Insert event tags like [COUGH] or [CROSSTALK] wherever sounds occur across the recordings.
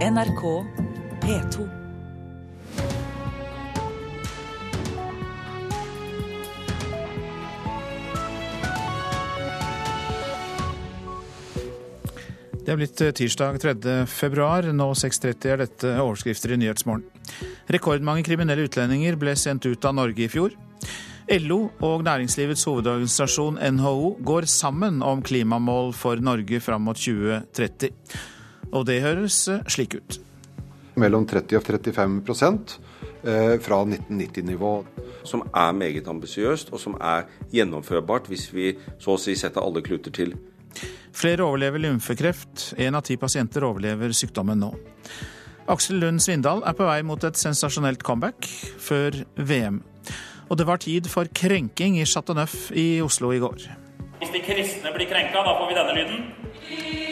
NRK P2. Det er blitt eh, tirsdag 3. februar. Nå 6.30 er dette overskrifter i Nyhetsmorgen. Rekordmange kriminelle utlendinger ble sendt ut av Norge i fjor. LO og næringslivets hovedorganisasjon NHO går sammen om klimamål for Norge fram mot 2030. Og det høres eh, slik ut. Mellom 30 og 35 eh, fra 1990-nivå. Som er meget ambisiøst, og som er gjennomførbart hvis vi så å si setter alle kluter til. Flere overlever lymfekreft. Én av ti pasienter overlever sykdommen nå. Aksel Lund Svindal er på vei mot et sensasjonelt comeback før VM. Og det var tid for krenking i Chateau Neuf i Oslo i går. Hvis de kristne blir krenka, da får vi denne lyden.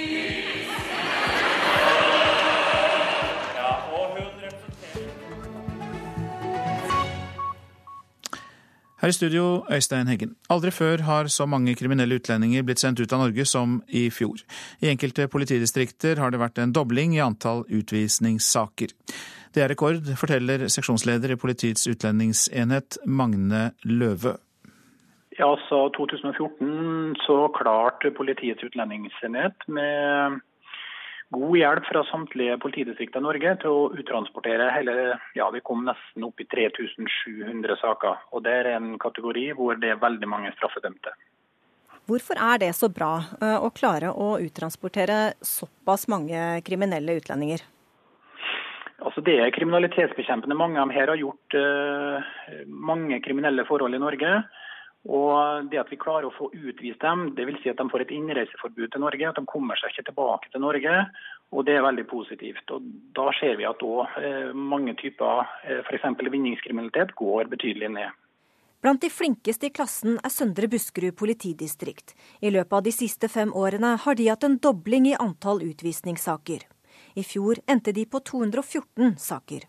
Her i studio, Øystein Heggen. Aldri før har så mange kriminelle utlendinger blitt sendt ut av Norge som i fjor. I enkelte politidistrikter har det vært en dobling i antall utvisningssaker. Det er rekord, forteller seksjonsleder i Politiets utlendingsenhet Magne Løve. Ja, så 2014 så klarte Politiets utlendingsenhet med god hjelp fra samtlige politidistrikter i Norge til å uttransportere hele Ja, vi kom nesten opp i 3700 saker. Og det er en kategori hvor det er veldig mange straffedømte. Hvorfor er det så bra eh, å klare å uttransportere såpass mange kriminelle utlendinger? Altså Det er kriminalitetsbekjempende. Mange av dem her har gjort uh, mange kriminelle forhold i Norge. Og det at vi klarer å få utvist dem, dvs. Si at de får et innreiseforbud til Norge, at de kommer seg ikke tilbake til Norge. Og det er veldig positivt. Og da ser vi at også, uh, mange typer uh, f.eks. vinningskriminalitet går betydelig ned. Blant de flinkeste i klassen er Søndre Buskerud politidistrikt. I løpet av de siste fem årene har de hatt en dobling i antall utvisningssaker. I fjor endte de på 214 saker.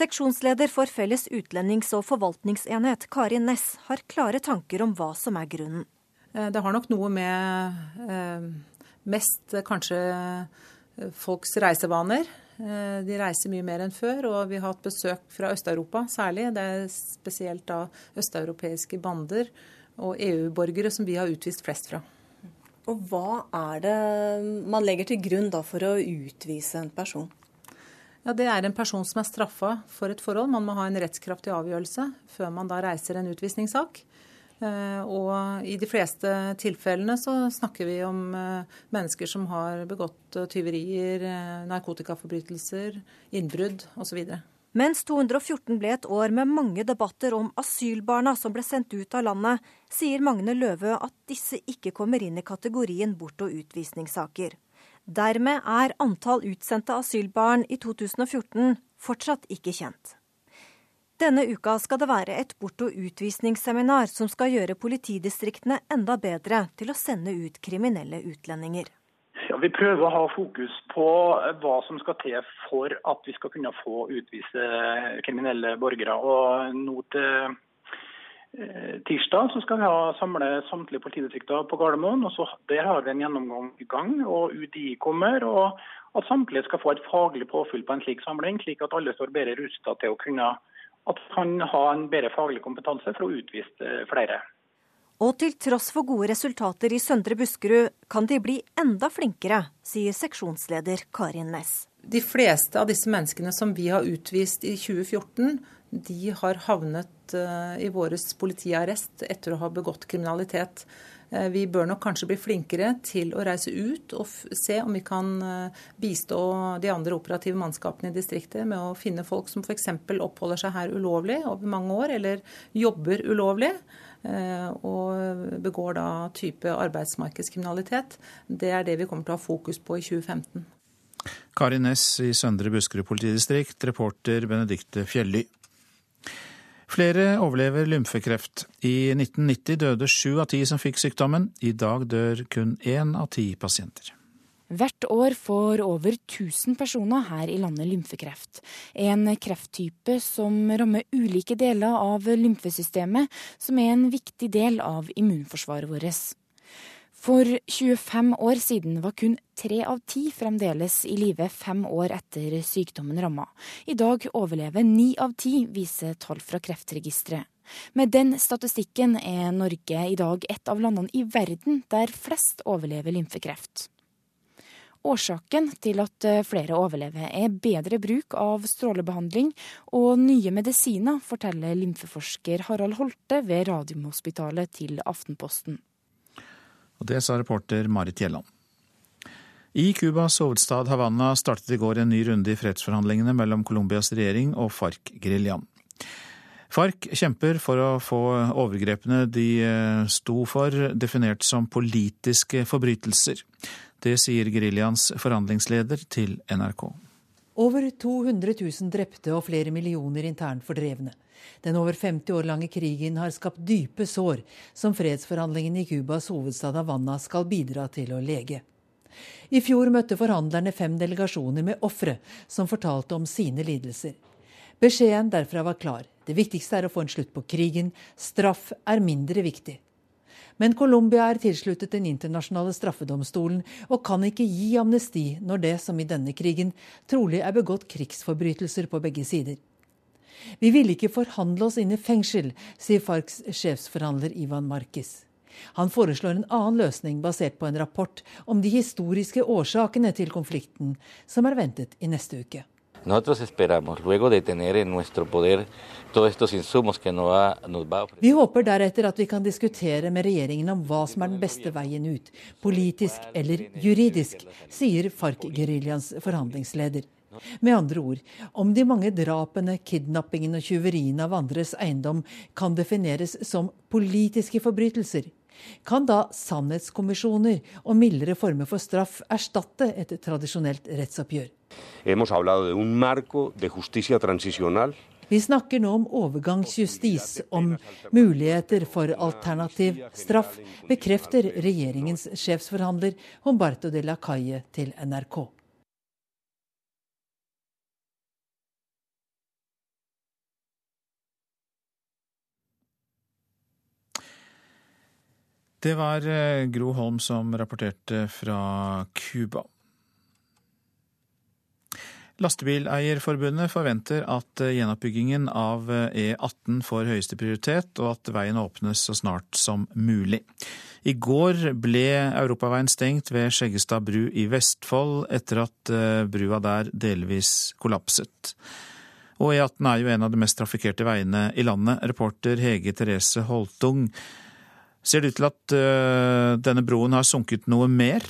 Seksjonsleder for Felles utlendings- og forvaltningsenhet, Kari Næss, har klare tanker om hva som er grunnen. Eh, det har nok noe med eh, mest eh, kanskje folks reisevaner. De reiser mye mer enn før, og vi har hatt besøk fra Øst-Europa særlig. Det er spesielt da østeuropeiske bander og EU-borgere som vi har utvist flest fra. Og hva er det man legger til grunn da for å utvise en person? Ja, Det er en person som er straffa for et forhold. Man må ha en rettskraftig avgjørelse før man da reiser en utvisningssak. Og i de fleste tilfellene så snakker vi om mennesker som har begått tyverier, narkotikaforbrytelser, innbrudd osv. Mens 214 ble et år med mange debatter om asylbarna som ble sendt ut av landet, sier Magne Løve at disse ikke kommer inn i kategorien bort- og utvisningssaker. Dermed er antall utsendte asylbarn i 2014 fortsatt ikke kjent. Denne uka skal det være et bort- og utvisningsseminar som skal gjøre politidistriktene enda bedre til å sende ut kriminelle utlendinger. Ja, Vi prøver å ha fokus på hva som skal til for at vi skal kunne få utvise kriminelle borgere. Og nå til tirsdag så skal vi ha samle samtlige politidistrikter på Gardermoen. og så Der har vi en gjennomgang i gang, og UDI kommer. og At samtlige skal få et faglig påfyll på en slik samling, slik at alle står bedre rusta til å kunne at kan ha en bedre faglig kompetanse for å utvise flere. Og til tross for gode resultater i Søndre Buskerud, kan de bli enda flinkere, sier seksjonsleder Karin Næss. De fleste av disse menneskene som vi har utvist i 2014, de har havnet i vår politiarrest etter å ha begått kriminalitet. Vi bør nok kanskje bli flinkere til å reise ut og se om vi kan bistå de andre operative mannskapene i distriktet med å finne folk som f.eks. oppholder seg her ulovlig over mange år, eller jobber ulovlig og begår da type arbeidsmarkedskriminalitet. Det er det vi kommer til å ha fokus på i 2015. Kari Næss i Søndre Buskerud politidistrikt, reporter Benedikte Fjelly. Flere overlever lymfekreft. I 1990 døde sju av ti som fikk sykdommen. I dag dør kun én av ti pasienter. Hvert år får over 1000 personer her i landet lymfekreft. En krefttype som rammer ulike deler av lymfesystemet, som er en viktig del av immunforsvaret vårt. For 25 år siden var kun tre av ti fremdeles i live fem år etter sykdommen ramma. I dag overlever ni av ti, viser tall fra Kreftregisteret. Med den statistikken er Norge i dag et av landene i verden der flest overlever lymfekreft. Årsaken til at eh, flere overlever, er bedre bruk av strålebehandling og nye medisiner, forteller lymfeforsker Harald Holte ved Radiumhospitalet til Aftenposten. Og Det sa reporter Marit Gjelland. I Cubas hovedstad Havanna startet i går en ny runde i fredsforhandlingene mellom Colombias regjering og FARC-geriljaen. FARC kjemper for å få overgrepene de eh, sto for, definert som politiske forbrytelser. Det sier geriljaens forhandlingsleder til NRK. Over 200 000 drepte og flere millioner internt fordrevne. Den over 50 år lange krigen har skapt dype sår, som fredsforhandlingene i Cubas hovedstad Havanna skal bidra til å lege. I fjor møtte forhandlerne fem delegasjoner med ofre som fortalte om sine lidelser. Beskjeden derfra var klar. Det viktigste er å få en slutt på krigen. Straff er mindre viktig. Men Colombia er tilsluttet den internasjonale straffedomstolen og kan ikke gi amnesti når det, som i denne krigen, trolig er begått krigsforbrytelser på begge sider. Vi ville ikke forhandle oss inn i fengsel, sier FARCs sjefsforhandler Ivan Markis. Han foreslår en annen løsning basert på en rapport om de historiske årsakene til konflikten, som er ventet i neste uke. Vi håper deretter at vi kan diskutere med regjeringen om hva som er den beste veien ut, politisk eller juridisk, sier FARC-geriljaens forhandlingsleder. Med andre ord, om de mange drapene, kidnappingene og tyveriene av andres eiendom kan defineres som politiske forbrytelser, kan da sannhetskommisjoner og mildere former for straff erstatte et tradisjonelt rettsoppgjør? Vi snakker nå om overgangsjustis, om muligheter for alternativ straff, bekrefter regjeringens sjefsforhandler Humberto de la Calle til NRK. Det var eh, Gro Holm som rapporterte fra Cuba. Lastebileierforbundet forventer at eh, gjenoppbyggingen av E18 eh, e får høyeste prioritet, og at veien åpnes så snart som mulig. I går ble europaveien stengt ved Skjeggestad bru i Vestfold, etter at brua der delvis kollapset. Og E18 er jo en av de mest trafikkerte veiene i landet. Reporter Hege Therese Holtung, Ser det ut til at uh, denne broen har sunket noe mer?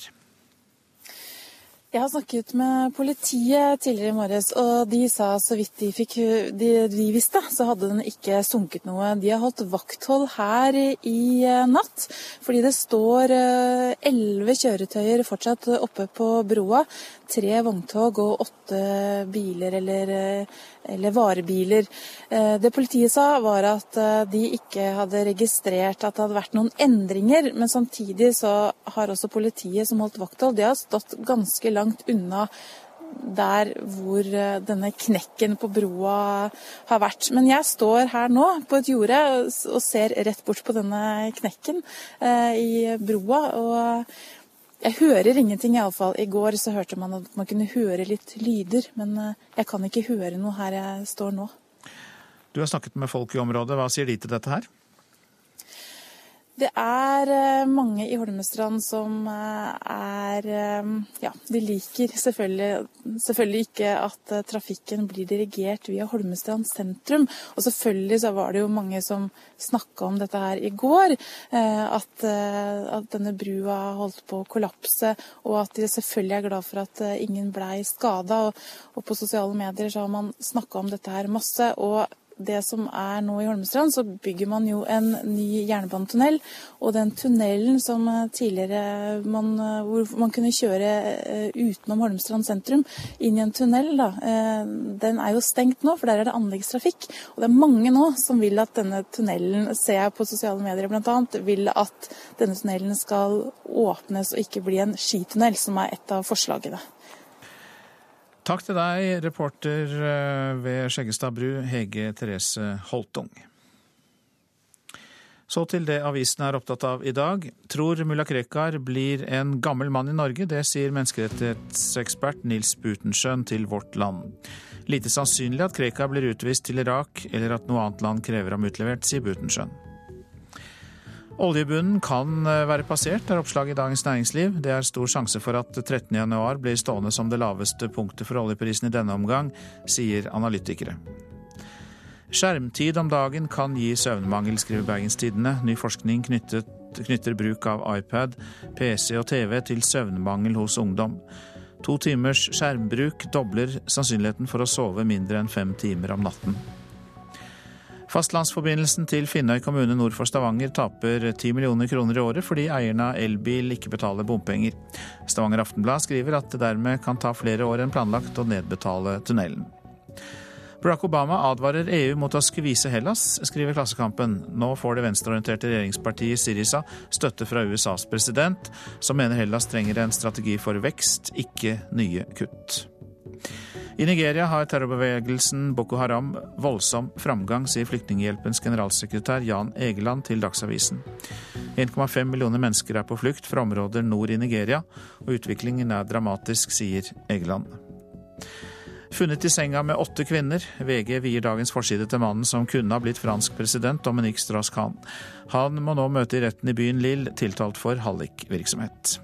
Jeg har snakket med politiet tidligere i morges, og de sa så vidt de, fikk, de, de visste, så hadde den ikke sunket noe. De har holdt vakthold her i eh, natt, fordi det står eh, elleve kjøretøyer fortsatt oppe på broa. Tre vogntog og åtte biler eller eller varebiler. Eh, det politiet sa, var at eh, de ikke hadde registrert at det hadde vært noen endringer. Men samtidig så har også politiet som holdt vakthold, de har stått ganske langt unna der hvor eh, denne knekken på broa har vært. Men jeg står her nå på et jorde og ser rett bort på denne knekken i broa. og jeg hører ingenting, iallfall. I går så hørte man at man kunne høre litt lyder, men eh, jeg kan ikke høre noe her jeg står nå. Du har snakket med folk i området. Hva sier de til dette her? Det er eh, mange i Holmestrand som eh, er eh, Ja, de liker selvfølgelig, selvfølgelig, ikke at trafikken blir dirigert via Holmestrand sentrum. Og selvfølgelig så var det jo mange som snakka om dette her i går. At, at denne brua holdt på å kollapse, og at de selvfølgelig er glad for at ingen blei skada. Og, og på sosiale medier så har man snakka om dette her masse. og det som er nå i Holmestrand, så bygger man jo en ny jernbanetunnel. Og den tunnelen som eh, tidligere man, eh, hvor man kunne kjøre eh, utenom Holmestrand sentrum, inn i en tunnel, da, den er jo stengt nå, for der er det anleggstrafikk. Og det er mange nå som vil at denne tunnelen, ser jeg på sosiale medier bl.a., vil at denne tunnelen skal åpnes og ikke bli en skitunnel, som er et av forslagene. Takk til deg, reporter eh, ved Skjeggestad bru, Hege Therese Holtung. Så til det avisen er opptatt av i dag. Tror mulla Krekar blir en gammel mann i Norge? Det sier menneskerettighetsekspert Nils Butenschøn til Vårt Land. Lite sannsynlig at Krekar blir utvist til Irak, eller at noe annet land krever ham utlevert, sier Butenschøn. Oljebunnen kan eh, være passert, er oppslaget i Dagens Næringsliv. Det er stor sjanse for at 13.1 blir stående som det laveste punktet for oljeprisen i denne omgang, sier analytikere. Skjermtid om dagen kan gi søvnmangel, skriver Bergenstidene. Ny forskning knyttet, knytter bruk av iPad, PC og TV til søvnmangel hos ungdom. To timers skjermbruk dobler sannsynligheten for å sove mindre enn fem timer om natten. Fastlandsforbindelsen til Finnøy kommune nord for Stavanger taper 10 millioner kroner i året fordi eierne av elbil ikke betaler bompenger. Stavanger Aftenblad skriver at det dermed kan ta flere år enn planlagt å nedbetale tunnelen. Barack Obama advarer EU mot å skvise Hellas, skriver Klassekampen. Nå får det venstreorienterte regjeringspartiet Sirisa støtte fra USAs president, som mener Hellas trenger en strategi for vekst, ikke nye kutt. I Nigeria har terrorbevegelsen Boko Haram voldsom framgang, sier Flyktninghjelpens generalsekretær Jan Egeland til Dagsavisen. 1,5 millioner mennesker er på flukt fra områder nord i Nigeria, og utviklingen er dramatisk, sier Egeland. Funnet i senga med åtte kvinner. VG vier dagens forside til mannen som kunne ha blitt fransk president, Dominique Strauss-Kahn. Han må nå møte i retten i byen Lille, tiltalt for hallikvirksomhet.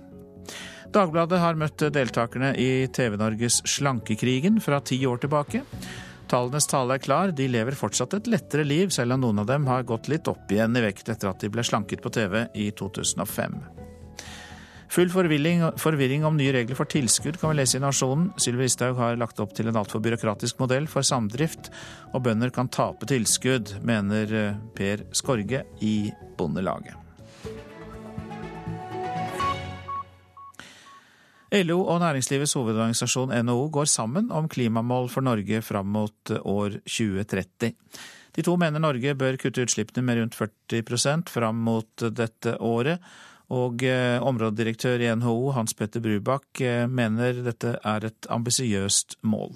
Dagbladet har møtt deltakerne i TV-Norges Slankekrigen fra ti år tilbake. Tallenes tale er klar, de lever fortsatt et lettere liv, selv om noen av dem har gått litt opp igjen i vekt etter at de ble slanket på TV i 2005. Full forvirring, om nye regler for tilskudd kan vi lese i Nasjonen. Sylvi Listhaug har lagt opp til en altfor byråkratisk modell for samdrift, og bønder kan tape tilskudd, mener Per Skorge i Bondelaget. LO og næringslivets hovedorganisasjon NHO går sammen om klimamål for Norge fram mot år 2030. De to mener Norge bør kutte utslippene med rundt 40% fram mot dette året. Og eh, områdedirektør i NHO, Hans Petter Brubakk, eh, mener dette er et ambisiøst mål.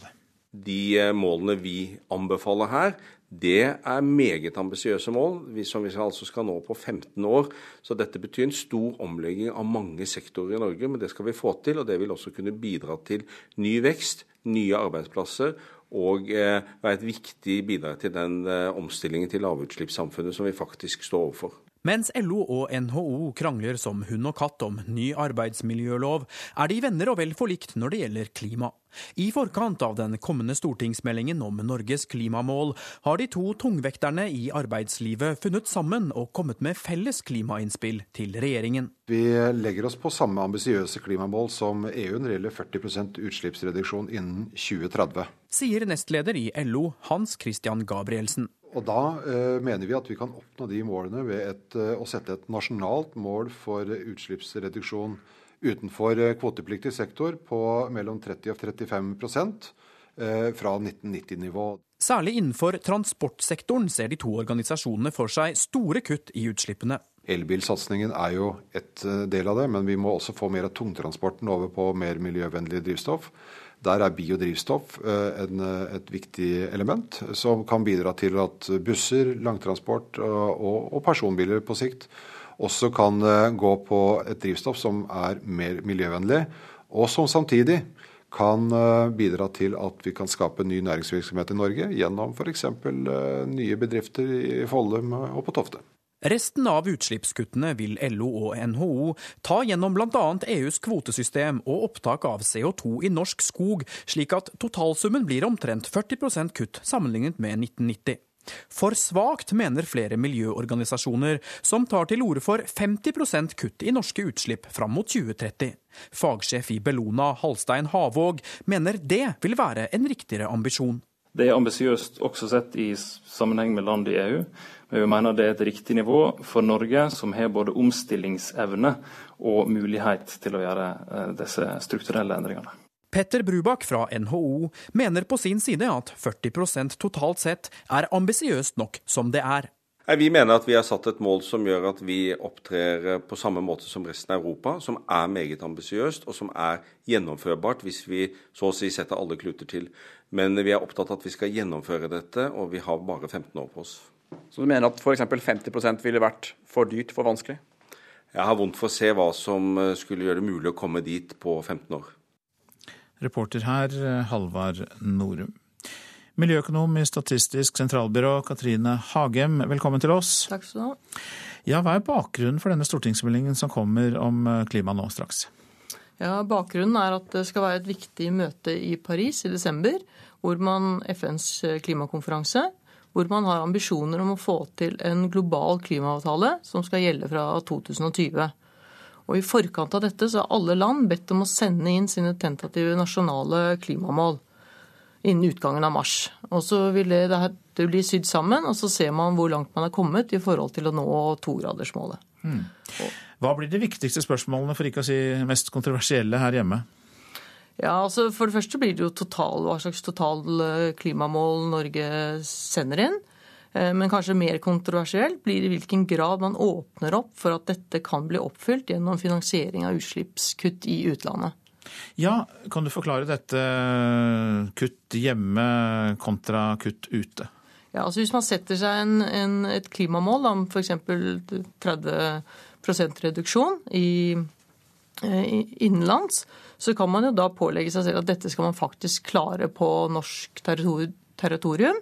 De eh, målene vi anbefaler her, det er meget ambisiøse mål, som vi altså skal nå på 15 år. Så dette betyr en stor omlegging av mange sektorer i Norge, men det skal vi få til. Og det vil også kunne bidra til ny vekst, nye arbeidsplasser og eh, være et viktig bidrag til den eh, omstillingen til lavutslippssamfunnet som vi faktisk står overfor. Mens LO og NHO krangler som hund og katt om ny arbeidsmiljølov, er de venner og vel forlikt når det gjelder klima. I forkant av den kommende stortingsmeldingen om Norges klimamål har de to tungvekterne i arbeidslivet funnet sammen og kommet med felles klimainnspill til regjeringen. Vi legger oss på samme ambisiøse klimamål som EU når det gjelder 40% utslippsreduksjon innen 2030. Sier nestleder i LO Hans Christian Gabrielsen. Og Da eh, mener vi at vi kan oppnå de målene ved et, eh, å sette et nasjonalt mål for utslippsreduksjon utenfor eh, kvotepliktig sektor på mellom 30 og 35 eh, fra 1990-nivå. Særlig innenfor transportsektoren ser de to organisasjonene for seg store kutt i utslippene. Elbilsatsingen er jo et eh, del av det, men vi må også få mer av tungtransporten over på mer miljøvennlig drivstoff. Der er biodrivstoff en, et viktig element, som kan bidra til at busser, langtransport og, og personbiler på sikt også kan eh, gå på et drivstoff som er mer miljøvennlig, og som samtidig kan bidra til at vi kan skape ny næringsvirksomhet i Norge gjennom f.eks. nye bedrifter i Follum og på Tofte. Resten av utslippskuttene vil LO og NHO ta gjennom bl.a. EUs kvotesystem og opptak av CO2 i norsk skog, slik at totalsummen blir omtrent 40% kutt sammenlignet med 1990. For svakt, mener flere miljøorganisasjoner, som tar til orde for 50% kutt i norske utslipp fram mot 2030. Fagsjef i Bellona, Halstein Havåg, mener det vil være en riktigere ambisjon. Det er ambisiøst også sett i sammenheng med land i EU. Men vi mener det er et riktig nivå for Norge, som har både omstillingsevne og mulighet til å gjøre eh, disse strukturelle endringene. Petter Brubakk fra NHO mener på sin side at 40% totalt sett er ambisiøst nok som det er. Vi mener at vi har satt et mål som gjør at vi opptrer på samme måte som resten av Europa, som er meget ambisiøst og som er gjennomførbart hvis vi så å si setter alle kluter til. Men vi er opptatt av at vi skal gjennomføre dette, og vi har bare 15 år på oss. Så du mener at f.eks. 50% ville vært for dyrt, for vanskelig? Jeg har vondt for å se hva som eh, skulle gjøre det mulig å komme dit på 15 år. Reporter her, eh, Halvard Norum. Miljøøkonom i Statistisk sentralbyrå, Katrine Hagem, velkommen til oss. Takk skal du ha. Ja, Hva er bakgrunnen for denne stortingsmeldingen som kommer om eh, klima nå straks? Ja, Bakgrunnen er at det skal være et viktig møte i Paris i desember, hvor man FNs klimakonferanse, hvor man har ambisjoner om å få til en global klimaavtale som skal gjelde fra 2020. Og I forkant av dette så har alle land bedt om å sende inn sine tentative nasjonale klimamål innen utgangen av mars. Og Så vil det, det bli sydd sammen, og så ser man hvor langt man er kommet i forhold til å nå togradersmålet. Hmm. Hva blir de viktigste spørsmålene, for ikke å si mest kontroversielle, her hjemme? Ja, altså For det første blir det jo total, hva slags total eh, klimamål Norge sender inn. Eh, men kanskje mer kontroversielt blir i hvilken grad man åpner opp for at dette kan bli oppfylt gjennom finansiering av utslippskutt i utlandet. Ja, Kan du forklare dette kutt hjemme kontra kutt ute? Ja, altså Hvis man setter seg en, en, et klimamål om f.eks. 30 reduksjon i, eh, i innenlands, så kan man jo da pålegge seg selv at dette skal man faktisk klare på norsk territorium.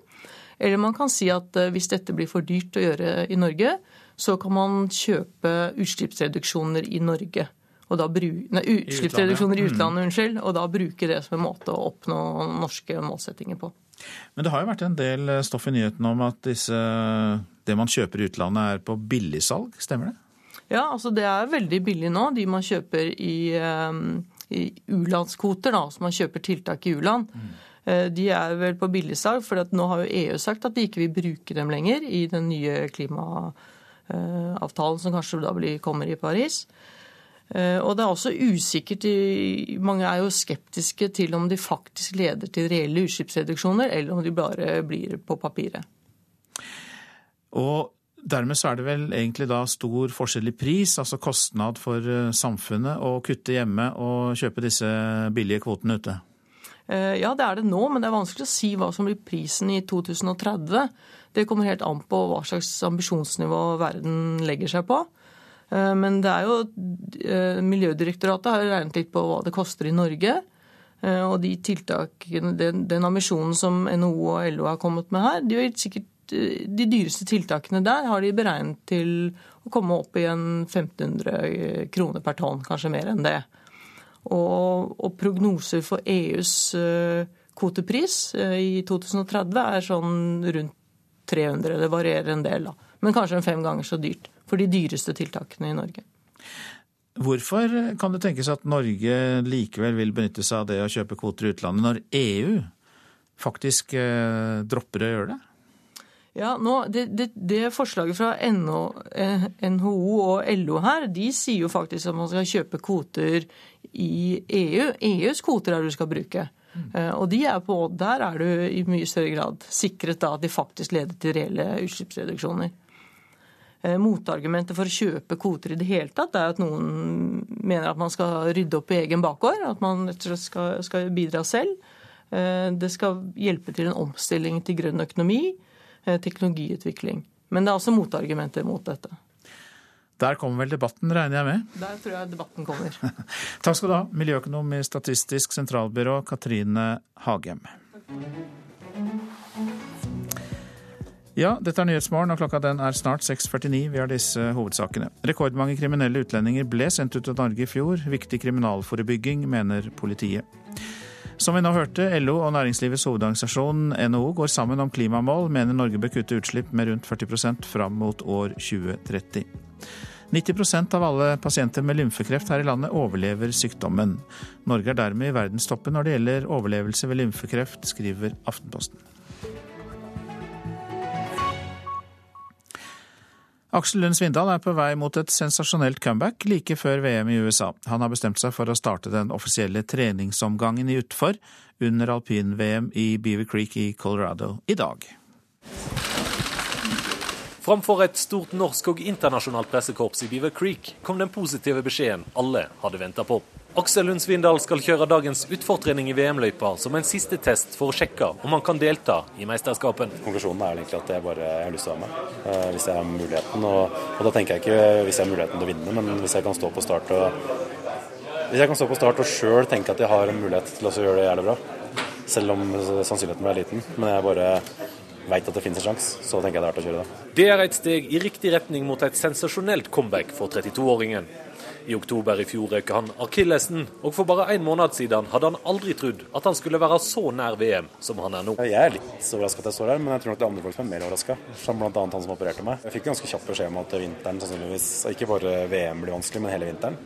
Eller man kan si at eh, hvis dette blir for dyrt å gjøre i Norge, så kan man kjøpe utslippsreduksjoner i Norge. Og da bru, nei, utslippsreduksjoner i mm. utlandet, mm. unnskyld, og da bruke det som en måte å oppnå norske målsettinger på. Men det har jo vært en del stoff i nyhetene om at disse, det man kjøper i utlandet er på billigsalg, stemmer det? Ja, altså det er veldig billig nå. De man kjøper i um, i u-landskvoter, som man kjøper tiltak i u-land. Mm. De er vel på billigsalg, for nå har jo EU sagt at de ikke vil bruke dem lenger i den nye klimaavtalen som kanskje da kommer i Paris. Eh, og det er også usikkert, mange er jo skeptiske til om de faktisk leder til reelle utslippsreduksjoner, eller om de bare blir på papiret. Og Dermed så er det vel egentlig da stor forskjell i pris, altså kostnad for eh, samfunnet, å kutte hjemme og kjøpe disse billige kvotene ute? Eh, ja, det er det nå, men det er vanskelig å si hva som blir prisen i 2030. Det kommer helt an på hva slags ambisjonsnivå verden legger seg på. Eh, men det er jo Miljødirektoratet har regnet litt på hva det koster i Norge. Og de tiltakene, den, ambisjonen som NHO og LO har kommet med her, de sikkert de dyreste tiltakene der har de beregnet til å komme opp i en 1500 kroner per tonn, kanskje mer enn det. Og, og prognoser for EUs uh, kvotepris uh, i 2030 er sånn rundt 300. Det varierer en del, da. Men kanskje en fem ganger så dyrt for de dyreste tiltakene i Norge. Hvorfor kan det tenkes at Norge likevel vil benytte seg av det å kjøpe kvoter i utlandet, når EU faktisk uh, dropper å gjøre det? Ja, nå, det, det, det, Forslaget fra NHO, NHO og LO her, de sier jo faktisk at man skal kjøpe kvoter i EU. EUs kvoter er det du skal bruke. Mm. Og de er på, der er du i mye større grad sikret da at de faktisk leder til reelle utslippsreduksjoner. Eh, motargumentet for å kjøpe kvoter i det hele tatt er at noen mener at man skal rydde opp i egen bakgård. At man skal, skal bidra selv. Eh, det skal hjelpe til en omstilling til grønn økonomi. Eh, teknologiutvikling. Men det er også motargumenter mot dette. Der kommer vel debatten, regner jeg med? Der tror jeg debatten kommer. [LAUGHS] Takk skal du ha, miljøøkonom i Statistisk sentralbyrå, Katrine Hagem. Ja, dette er Nyhetsmorgen, og klokka den er snart 6.49. Vi har disse hovedsakene. Rekordmange kriminelle utlendinger ble sendt ut av Norge i fjor. Viktig kriminalforebygging, mener politiet. Som vi nå hørte, LO og Næringslivets hovedorganisasjon NHO går sammen om klimamål, mener Norge bør kutte utslipp med rundt 40% fram mot år 2030. 90% av alle pasienter med lymfekreft her i landet overlever sykdommen. Norge er dermed i verdenstoppen når det gjelder overlevelse ved lymfekreft, skriver Aftenposten. Aksel Lund Svindal er på vei mot et sensasjonelt comeback like før VM i USA. Han har bestemt seg for å starte den offisielle treningsomgangen i utfor under alpin-VM i Beaver Creek i Colorado i dag. Framfor et stort norsk og internasjonalt pressekorps i Beaver Creek kom den positive beskjeden alle hadde venta på. Aksel Lund Svindal skal kjøre dagens utfortrening i VM-løypa som en siste test for å sjekke om han kan delta i mesterskapen. Konklusjonen er egentlig at jeg bare har lyst til å være med, eh, hvis jeg har muligheten. Og, og, da tenker jeg ikke hvis jeg har muligheten til å vinne, men hvis jeg kan stå på start og hvis jeg kan stå på start og sjøl tenke at jeg har en mulighet til å gjøre det jævlig bra, selv om sannsynligheten er liten, men jeg bare veit at det finnes en sjanse, så tenker jeg det er verdt å kjøre det. Det er et steg i riktig retning mot et sensasjonelt comeback for 32-åringen. I oktober i fjor røk han akillesen, og for bare en måned siden hadde han aldri trodd at han skulle være så nær VM som han er nå. Jeg er litt overraska at jeg står her, men jeg tror nok det er andre folk som er mer overraska. Som bl.a. han som opererte meg. Jeg fikk ganske kjapp beskjed om at vinteren sannsynligvis, ikke bare VM blir vanskelig, men hele vinteren.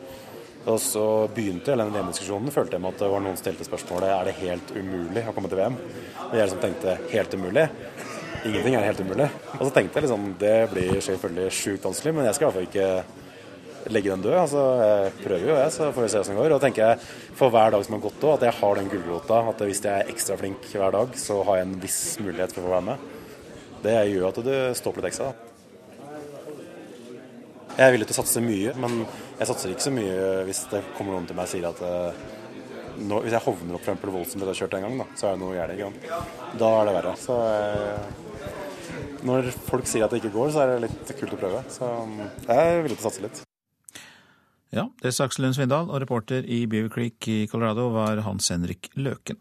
Og så begynte hele den VM-diskusjonen. Følte jeg med at det var noen stilte spørsmålet er det helt umulig å komme til VM. Og jeg liksom tenkte helt umulig. Ingenting er helt umulig. Og så tenkte jeg liksom det blir selvfølgelig sjukt vanskelig, men jeg skal i hvert fall ikke legge den død. Altså, jeg prøver jo, jeg, så får vi se hvordan det går. Og tenker jeg for hver dag som har gått òg, at jeg har den gulrota. At hvis jeg er ekstra flink hver dag, så har jeg en viss mulighet for å få være med. Det gjør at du står på litt ekstra. da. Jeg er villig til å satse mye, men jeg satser ikke så mye hvis det kommer noen til meg og sier at uh, hvis jeg hovner opp f.eks. Volsen etter å ha kjørt en gang, da, så er det noe gærent. Da er det verre. Så uh, når folk sier at det ikke går, så er det litt kult å prøve. Så um, jeg er villig til å satse litt. Ja, det sa Aksel Lund Svindal, og reporter i Beaver Creek i Colorado var Hans Henrik Løken.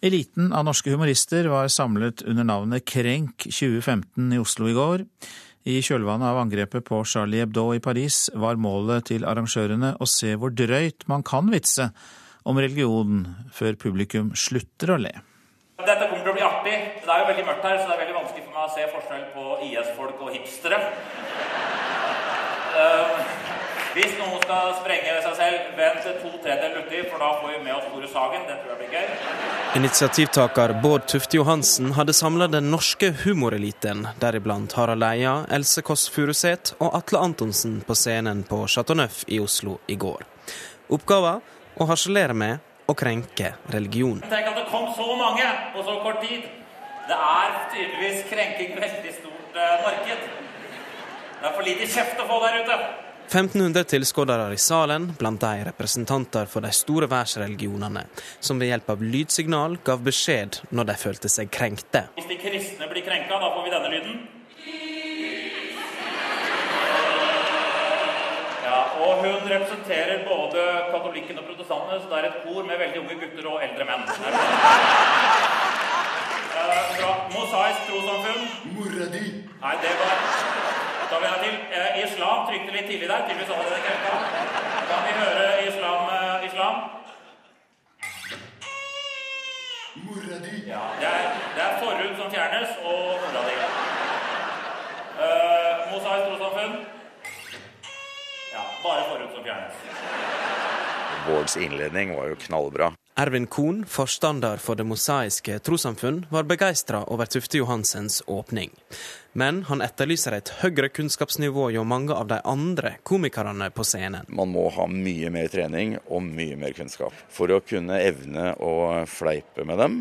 Eliten av norske humorister var samlet under navnet Krenk 2015 i Oslo i går. I kjølvannet av angrepet på Charlie Hebdo i Paris var målet til arrangørene å se hvor drøyt man kan vitse om religion før publikum slutter å le. Dette kommer til å bli artig. Det er jo veldig mørkt her, så det er veldig vanskelig for meg å se forskjell på IS-folk og hipstere. Uh, hvis noen skal sprenge seg selv, vent to tredjedeler uti, for da får vi med oss Tore Sagen. Det tror jeg blir gøy. Initiativtaker Bård Tufte Johansen hadde samla den norske humoreliten, deriblant Harald Eia, Else Kåss Furuseth og Atle Antonsen på scenen på Chateau Neuf i Oslo i går. Oppgaven å harselere med og krenke religion. Tenk at det kom så mange på så kort tid. Det er tydeligvis krenking veldig stort eh, marked. Det er for lite kjeft å få der ute. 1500 tilskuere i salen, blant de representanter for de store verdensreligionene, som ved hjelp av lydsignal gav beskjed når de følte seg krenkte. Hvis de kristne blir krenka, da får vi denne lyden. Og hun representerer både katolikken og protestantene, så det er et kor med veldig unge gutter og eldre menn. Uh, bra. Mosaisk trossamfunn. Mora di. Nei, det var da vil jeg til. Eh, islam trykte litt tidlig der. Tydeligvis hadde det krefta. Kan vi høre islam? Eh, islam? Mora di. Ja, det er, det er forhud som fjernes, og mora di. Eh, Mosaisk trossamfunn? Bare forhud som fjernes. Bårds innledning var jo knallbra. Ervin Kohn, forstander for Det mosaiske trossamfunn, var begeistra over Tufte Johansens åpning. Men han etterlyser et høyere kunnskapsnivå hjå mange av de andre komikerne på scenen. Man må ha mye mer trening og mye mer kunnskap for å kunne evne å fleipe med dem.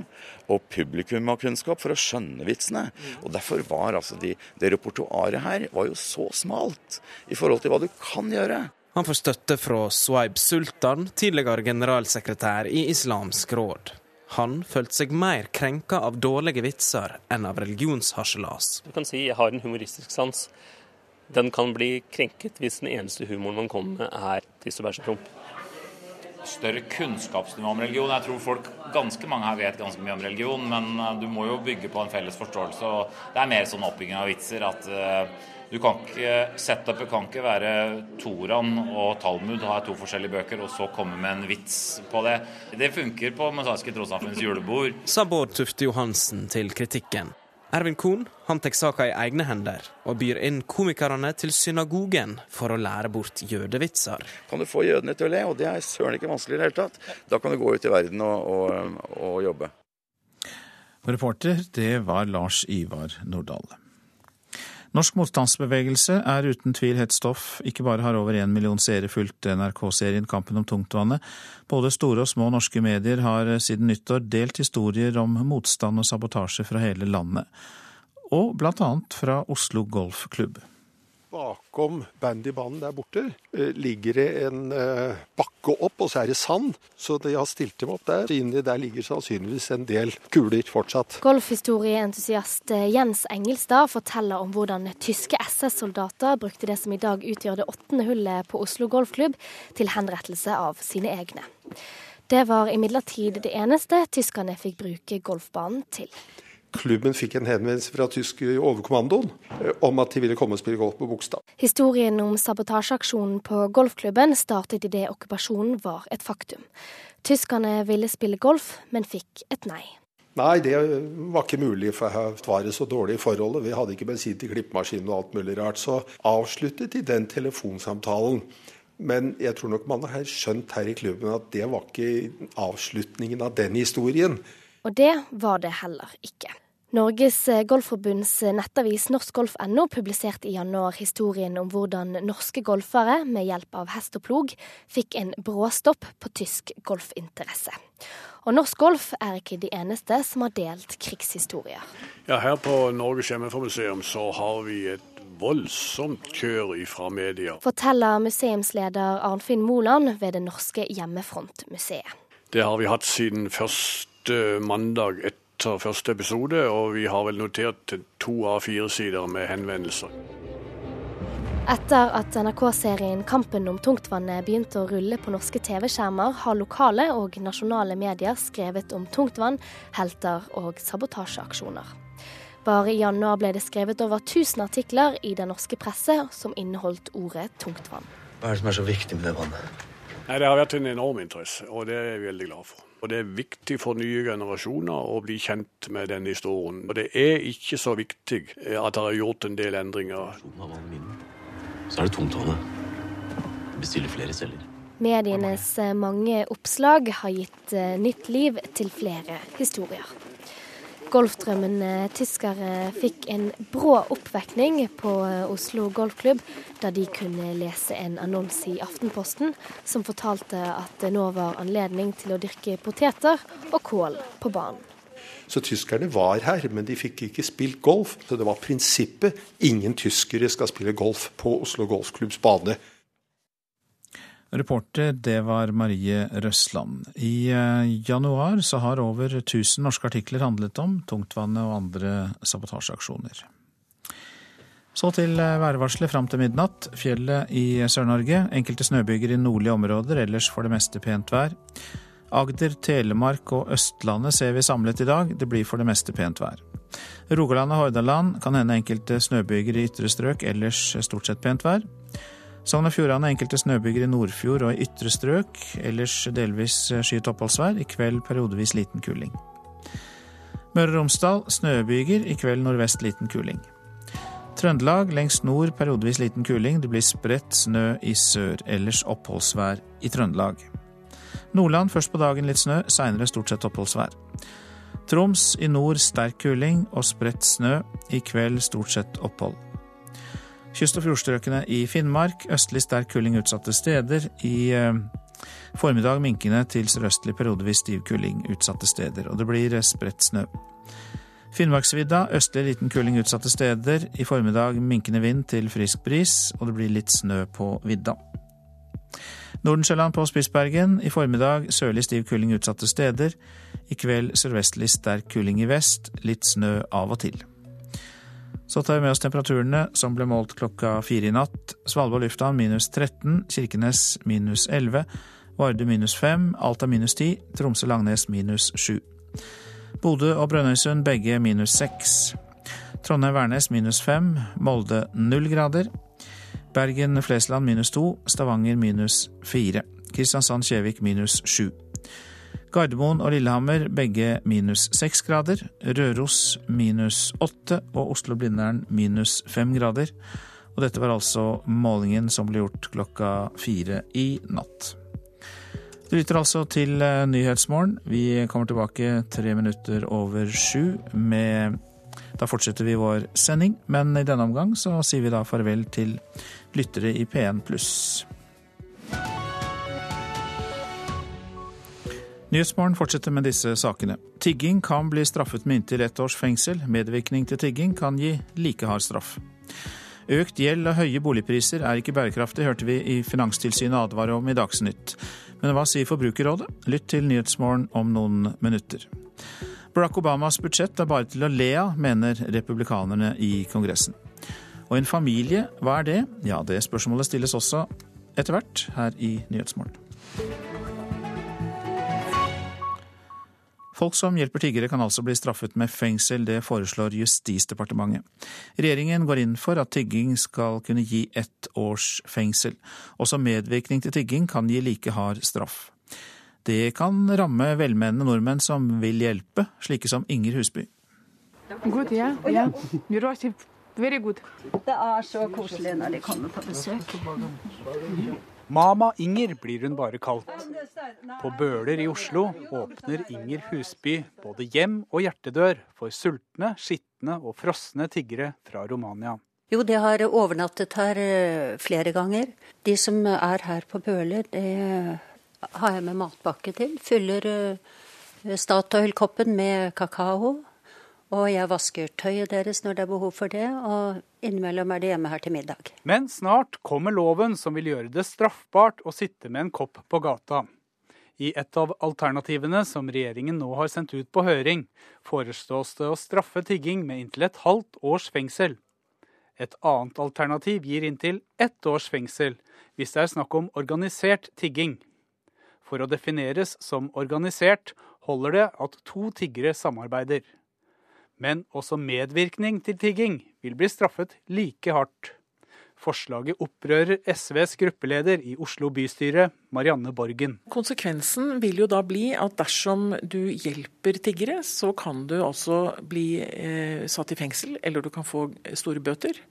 Og publikum har kunnskap for å skjønne vitsene. Og Derfor var altså de, det repertoaret her var jo så smalt i forhold til hva du kan gjøre. Han får støtte fra Swaib Sultan, tidligere generalsekretær i Islamsk råd. Han følte seg mer krenka av dårlige vitser enn av religionsharselas. Du kan si jeg har en humoristisk sans. Den kan bli krenket hvis den eneste humoren man kommer med er tiss og bæsj og promp. Større kunnskapsnivå om religion. Jeg tror folk, ganske mange her vet ganske mye om religion, men eh, du må jo bygge på en felles forståelse. og Det er mer sånn oppbygging av vitser at uh, du kan ikke, Setupet kan ikke være Toran og Talmud, ha to forskjellige bøker, og så komme med en vits på det. Det funker på Mosaiske trossamfunns julebord. Sa Bård Tufte Johansen til kritikken. Ervin Kohn han tar saka i egne hender og byr inn komikerne til synagogen for å lære bort jødevitser. Kan du få jødene til å le, og det er søren ikke vanskelig i det hele tatt, da kan du gå ut i verden og, og, og jobbe. Reporter, det var Lars Ivar Nordahl. Norsk motstandsbevegelse er uten tvil hett stoff. Ikke bare har over én million seere fulgt NRK-serien Kampen om tungtvannet. Både store og små norske medier har siden nyttår delt historier om motstand og sabotasje fra hele landet. Og blant annet fra Oslo Golfklubb. Bakom bandybanen der borte eh, ligger det en eh, bakke opp, og så er det sand. Så de har stilt dem opp der. Der ligger sannsynligvis en del kuler fortsatt. Golfhistorieentusiast eh, Jens Engelstad forteller om hvordan tyske SS-soldater brukte det som i dag utgjør det åttende hullet på Oslo golfklubb, til henrettelse av sine egne. Det var imidlertid det eneste tyskerne fikk bruke golfbanen til. Klubben fikk en henvendelse fra tysk overkommandoen eh, om at de ville komme og spille golf på Bogstad. Historien om sabotasjeaksjonen på golfklubben startet idet okkupasjonen var et faktum. Tyskerne ville spille golf, men fikk et nei. Nei, det var ikke mulig, for her var det så dårlig i forholdet. Vi hadde ikke bensin til klippemaskinen og alt mulig rart. Så avsluttet de den telefonsamtalen. Men jeg tror nok man har skjønt her i klubben at det var ikke avslutningen av den historien. Og det var det heller ikke. Norges eh, Golfforbunds nettavis norskgolf.no publiserte i januar historien om hvordan norske golfere med hjelp av hest og plog fikk en bråstopp på tysk golfinteresse. Og norsk golf er ikke de eneste som har delt krigshistorier. Ja, Her på Norges hjemmefromuseum så har vi et voldsomt kjør fra media. Forteller museumsleder Arnfinn Moland ved det norske Hjemmefrontmuseet. Det har vi hatt siden første mandag etter første episode, og vi har vel notert to av fire sider med henvendelser. Etter at NRK-serien Kampen om tungtvannet begynte å rulle på norske TV-skjermer, har lokale og nasjonale medier skrevet om tungtvann, helter og sabotasjeaksjoner. Bare i januar ble det skrevet over 1000 artikler i den norske presse som inneholdt ordet tungtvann. Hva er det som er så viktig med det vannet? Nei, Det har vært en enorm interesse, og det er jeg veldig glad for. Og Det er viktig for nye generasjoner å bli kjent med denne historien. Og det er ikke så viktig at det er gjort en del endringer. Så er det tungtvannet. Bestiller flere celler. Medienes eh, mange oppslag har gitt eh, nytt liv til flere historier. Golfdrømmende tyskere fikk en brå oppvekning på eh, Oslo Golfklubb da de kunne lese en annonse i Aftenposten som fortalte at det nå var anledning til å dyrke poteter og kål på banen. Så tyskerne var her, men de fikk ikke spilt golf. Så det var prinsippet ingen tyskere skal spille golf på Oslo Golfklubbs bane. Reporter, det var Marie Røsland. I eh, januar så har over 1000 norske artikler handlet om tungtvannet og andre sabotasjeaksjoner. Så til eh, værvarselet fram til midnatt. Fjellet i Sør-Norge. Enkelte snøbyger i nordlige områder, ellers for det meste pent vær. Agder, Telemark og Østlandet ser vi samlet i dag. Det blir for det meste pent vær. Rogaland og Hordaland kan hende enkelte snøbyger i ytre strøk, ellers stort sett pent vær. Sogn og Fjordane enkelte snøbyger i Nordfjord og i ytre strøk. Ellers delvis skyet oppholdsvær. I kveld periodevis liten kuling. Møre og Romsdal snøbyger. I kveld nordvest liten kuling. Trøndelag lengst nord periodevis liten kuling. Det blir spredt snø i sør. Ellers oppholdsvær i Trøndelag. Nordland først på dagen litt snø, seinere stort sett oppholdsvær. Troms i nord sterk kuling og spredt snø. I kveld stort sett opphold. Kyst- og fjordstrøkene i Finnmark østlig sterk kuling utsatte steder. I eh, formiddag minkende til sørøstlig periodevis stiv kuling utsatte steder. Og det blir eh, spredt snø. Finnmarksvidda østlig liten kuling utsatte steder. I formiddag minkende vind til frisk bris, og det blir litt snø på vidda. Nordensjøland på Spitsbergen. I formiddag sørlig stiv kuling utsatte steder. I kveld sørvestlig sterk kuling i vest. Litt snø av og til. Så tar vi med oss temperaturene som ble målt klokka fire i natt. Svalbard lufthavn minus 13, Kirkenes minus 11, Varde minus 5, Alta minus 10, Tromsø-Langnes minus 7. Bodø og Brønnøysund begge minus 6. Trondheim-Værnes minus 5, Molde 0 grader. Bergen-Flesland minus 2, Stavanger minus 4. Kristiansand-Kjevik minus 7. Gardermoen og Lillehammer begge minus seks grader. Røros minus åtte og Oslo-Blindern minus fem grader. Og dette var altså målingen som ble gjort klokka fire i natt. Du lytter altså til eh, Nyhetsmorgen. Vi kommer tilbake tre minutter over sju med Da fortsetter vi vår sending, men i denne omgang så sier vi da farvel til lyttere i P1 pluss. Nyhetsmorgen fortsetter med disse sakene. Tigging kan bli straffet med inntil ett års fengsel. Medvirkning til tigging kan gi like hard straff. Økt gjeld og høye boligpriser er ikke bærekraftig, hørte vi i Finanstilsynet advare om i Dagsnytt. Men hva sier Forbrukerrådet? Lytt til Nyhetsmorgen om noen minutter. Barack Obamas budsjett er bare til å le av, mener republikanerne i Kongressen. Og en familie, hva er det? Ja, det spørsmålet stilles også etter hvert her i Nyhetsmorgen. Folk som hjelper tiggere kan altså bli straffet med fengsel, det foreslår Justisdepartementet. Regjeringen går inn for at tigging skal kunne gi ett års fengsel. Også medvirkning til tigging kan gi like hard straff. Det kan ramme velmenende nordmenn som vil hjelpe, slike som Inger Husby. Good, yeah, yeah. Det er så koselig når de kommer på besøk. Mama Inger blir hun bare kalt. På Bøler i Oslo åpner Inger Husby både hjem og hjertedør for sultne, skitne og frosne tiggere fra Romania. Jo, de har overnattet her eh, flere ganger. De som er her på Bøler, det har jeg med matpakke til. Fyller eh, Statoil-koppen med kakao. Og jeg vasker tøyet deres når det er behov for det, og innimellom er de hjemme her til middag. Men snart kommer loven som vil gjøre det straffbart å sitte med en kopp på gata. I et av alternativene som regjeringen nå har sendt ut på høring, foreslås det å straffe tigging med inntil et halvt års fengsel. Et annet alternativ gir inntil ett års fengsel hvis det er snakk om organisert tigging. For å defineres som organisert holder det at to tiggere samarbeider. Men også medvirkning til tigging vil bli straffet like hardt. Forslaget opprører SVs gruppeleder i Oslo bystyre, Marianne Borgen. Konsekvensen vil jo da bli at dersom du hjelper tiggere, så kan du altså bli eh, satt i fengsel, eller du kan få store bøter.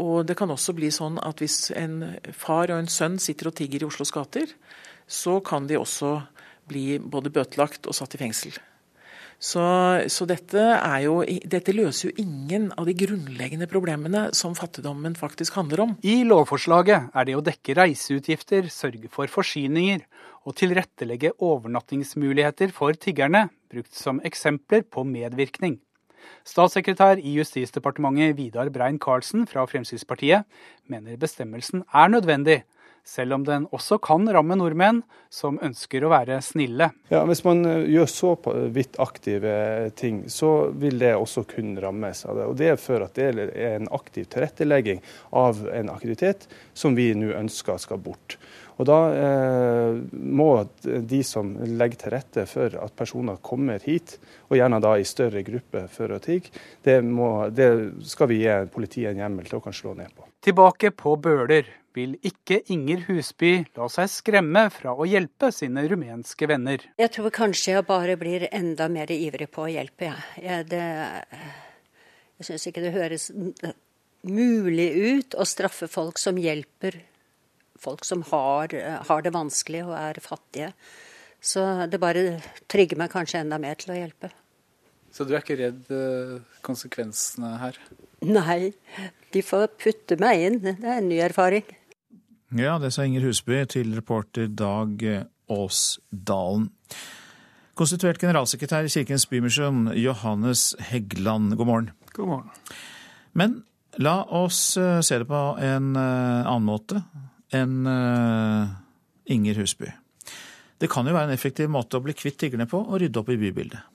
Og det kan også bli sånn at hvis en far og en sønn sitter og tigger i Oslos gater, så kan de også bli både bøtelagt og satt i fengsel. Så, så dette, jo, dette, løser jo ingen av de grunnleggende problemene som fattigdommen faktisk handler om. I lovforslaget er det å dekke reiseutgifter, sørge for forsyninger og tilrettelegge overnattingsmuligheter for tiggerne brukt som eksempler på medvirkning. Statssekretær i Justisdepartementet Vidar Brein Karlsen fra Fremskrittspartiet mener bestemmelsen er nødvendig selv om den også kan ramme nordmenn som ønsker å være snille. Ja, Hvis man eh, gjør så vidt aktive ting, så vil det også kunne rammes av det. Og Det er for at det er en aktiv tilrettelegging av en aktivitet som vi nå ønsker skal bort. Og Da eh, må de som legger til rette for at personer kommer hit, og gjerne da i større grupper for å tigge, det, det skal vi gi politiet en hjemmel til å kan slå ned på. Tilbake på Bøler vil ikke Inger Husby la seg skremme fra å hjelpe sine rumenske venner. Jeg tror kanskje jeg bare blir enda mer ivrig på å hjelpe, jeg. Ja. Jeg, jeg syns ikke det høres mulig ut å straffe folk som hjelper folk som har, har det vanskelig og er fattige. Så det bare trigger meg kanskje enda mer til å hjelpe. Så du er ikke redd eh, konsekvensene her? Nei, de får putte meg inn. Det er en ny erfaring. Ja, det sa Inger Husby til reporter Dag Åsdalen. Konstituert generalsekretær i Kirkens Bymisjon, Johannes Heggeland, god morgen. God morgen. Men la oss eh, se det på en eh, annen måte enn eh, Inger Husby. Det kan jo være en effektiv måte å bli kvitt tiggerne på og rydde opp i bybildet.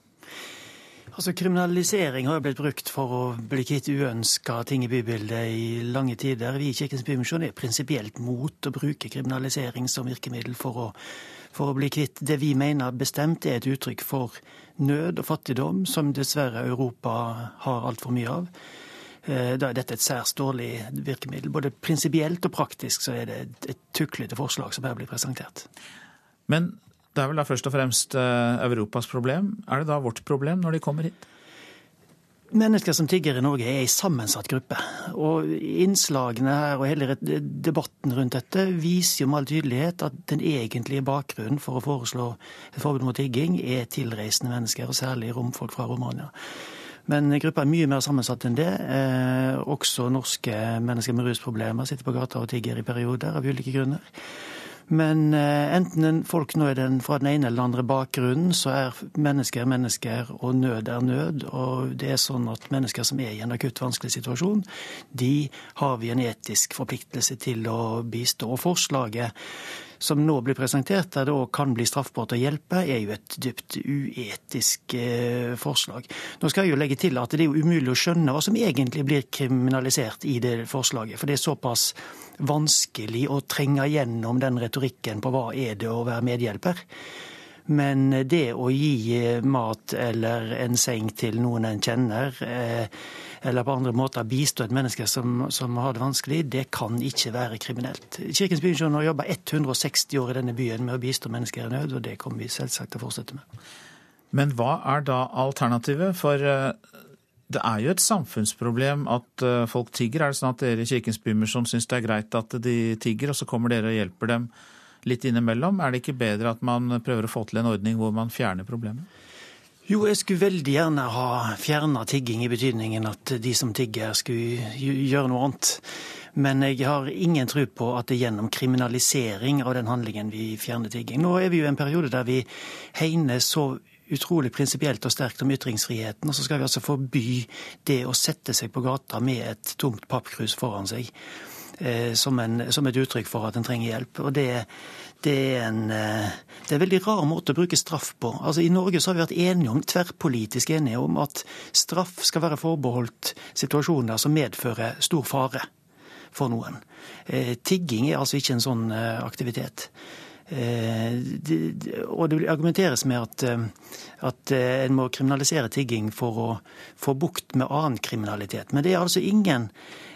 Altså, Kriminalisering har jo blitt brukt for å bli kvitt uønska ting i bybildet i lange tider. Vi i Kirkens Bymisjon er prinsipielt mot å bruke kriminalisering som virkemiddel for å, for å bli kvitt det vi mener bestemt er et uttrykk for nød og fattigdom, som dessverre Europa har altfor mye av. Eh, da er dette et særs dårlig virkemiddel. Både prinsipielt og praktisk så er det et tuklete forslag som her blir presentert. Men det er vel da først og fremst eh, Europas problem. Er det da vårt problem når de kommer hit? Mennesker som tigger i Norge er en sammensatt gruppe. Og innslagene her og hele debatten rundt dette viser jo med all tydelighet at den egentlige bakgrunnen for å foreslå et forbud mot tigging er tilreisende mennesker, og særlig romfolk fra Romania. Men gruppa er mye mer sammensatt enn det. Eh, også norske mennesker med rusproblemer sitter på gata og tigger i perioder av ulike grunner. Men eh, enten folk nå er den fra den ene eller den andre bakgrunnen, så er mennesker mennesker, og nød er nød. Og det er sånn at mennesker som er i en akutt vanskelig situasjon, de har vi en etisk forpliktelse til å bistå. Og forslaget som nå blir presentert, der det òg kan bli straffbart å hjelpe, er jo et dypt uetisk eh, forslag. Nå skal jeg jo legge til at det er jo umulig å skjønne hva som egentlig blir kriminalisert i det forslaget. For det er såpass vanskelig å trenge gjennom den retorikken på hva er det å være medhjelper. Men det å gi eh, mat eller en seng til noen en kjenner, eh, eller på andre måter bistå et menneske som, som, har det vanskelig, det kan ikke være kriminelt. Kirkens Bymisjon har jobba 160 år i denne byen med å bistå mennesker i nød, og det kommer vi selvsagt til å fortsette med. Men hva er da alternativet? For eh, det er jo et samfunnsproblem at eh, folk tigger. Er det sånn at dere i Kirkens Bymisjon syns det er greit at de tigger, og så kommer dere og hjelper dem litt innimellom? Er det ikke bedre at man prøver å få til en ordning hvor man fjerner problemet? Jo, jeg skulle veldig gjerne ha fjerna tigging, i betydningen at de som tigger, skulle gjøre noe annet. Men jeg har ingen tro på at det gjennom kriminalisering av den handlingen vi fjerner tigging. Nå er vi jo i en periode der vi hegner så utrolig prinsipielt og sterkt om ytringsfriheten, og så skal vi altså forby det å sette seg på gata med et tomt pappkrus foran seg. Eh, som, en, som, et uttrykk for at en trenger hjelp. Og det, det, er en, eh, det er en veldig rar måte å bruke straff på. Altså I Norge så har vi vært enige om, tverrpolitisk enige om at straff skal være forbeholdt situasjoner som medfører stor fare for noen. Eh, tigging er altså ikke en sånn aktivitet. og det argumenteres med at, at en må kriminalisere tigging for å få bukt med annen kriminalitet. Men det er altså ingen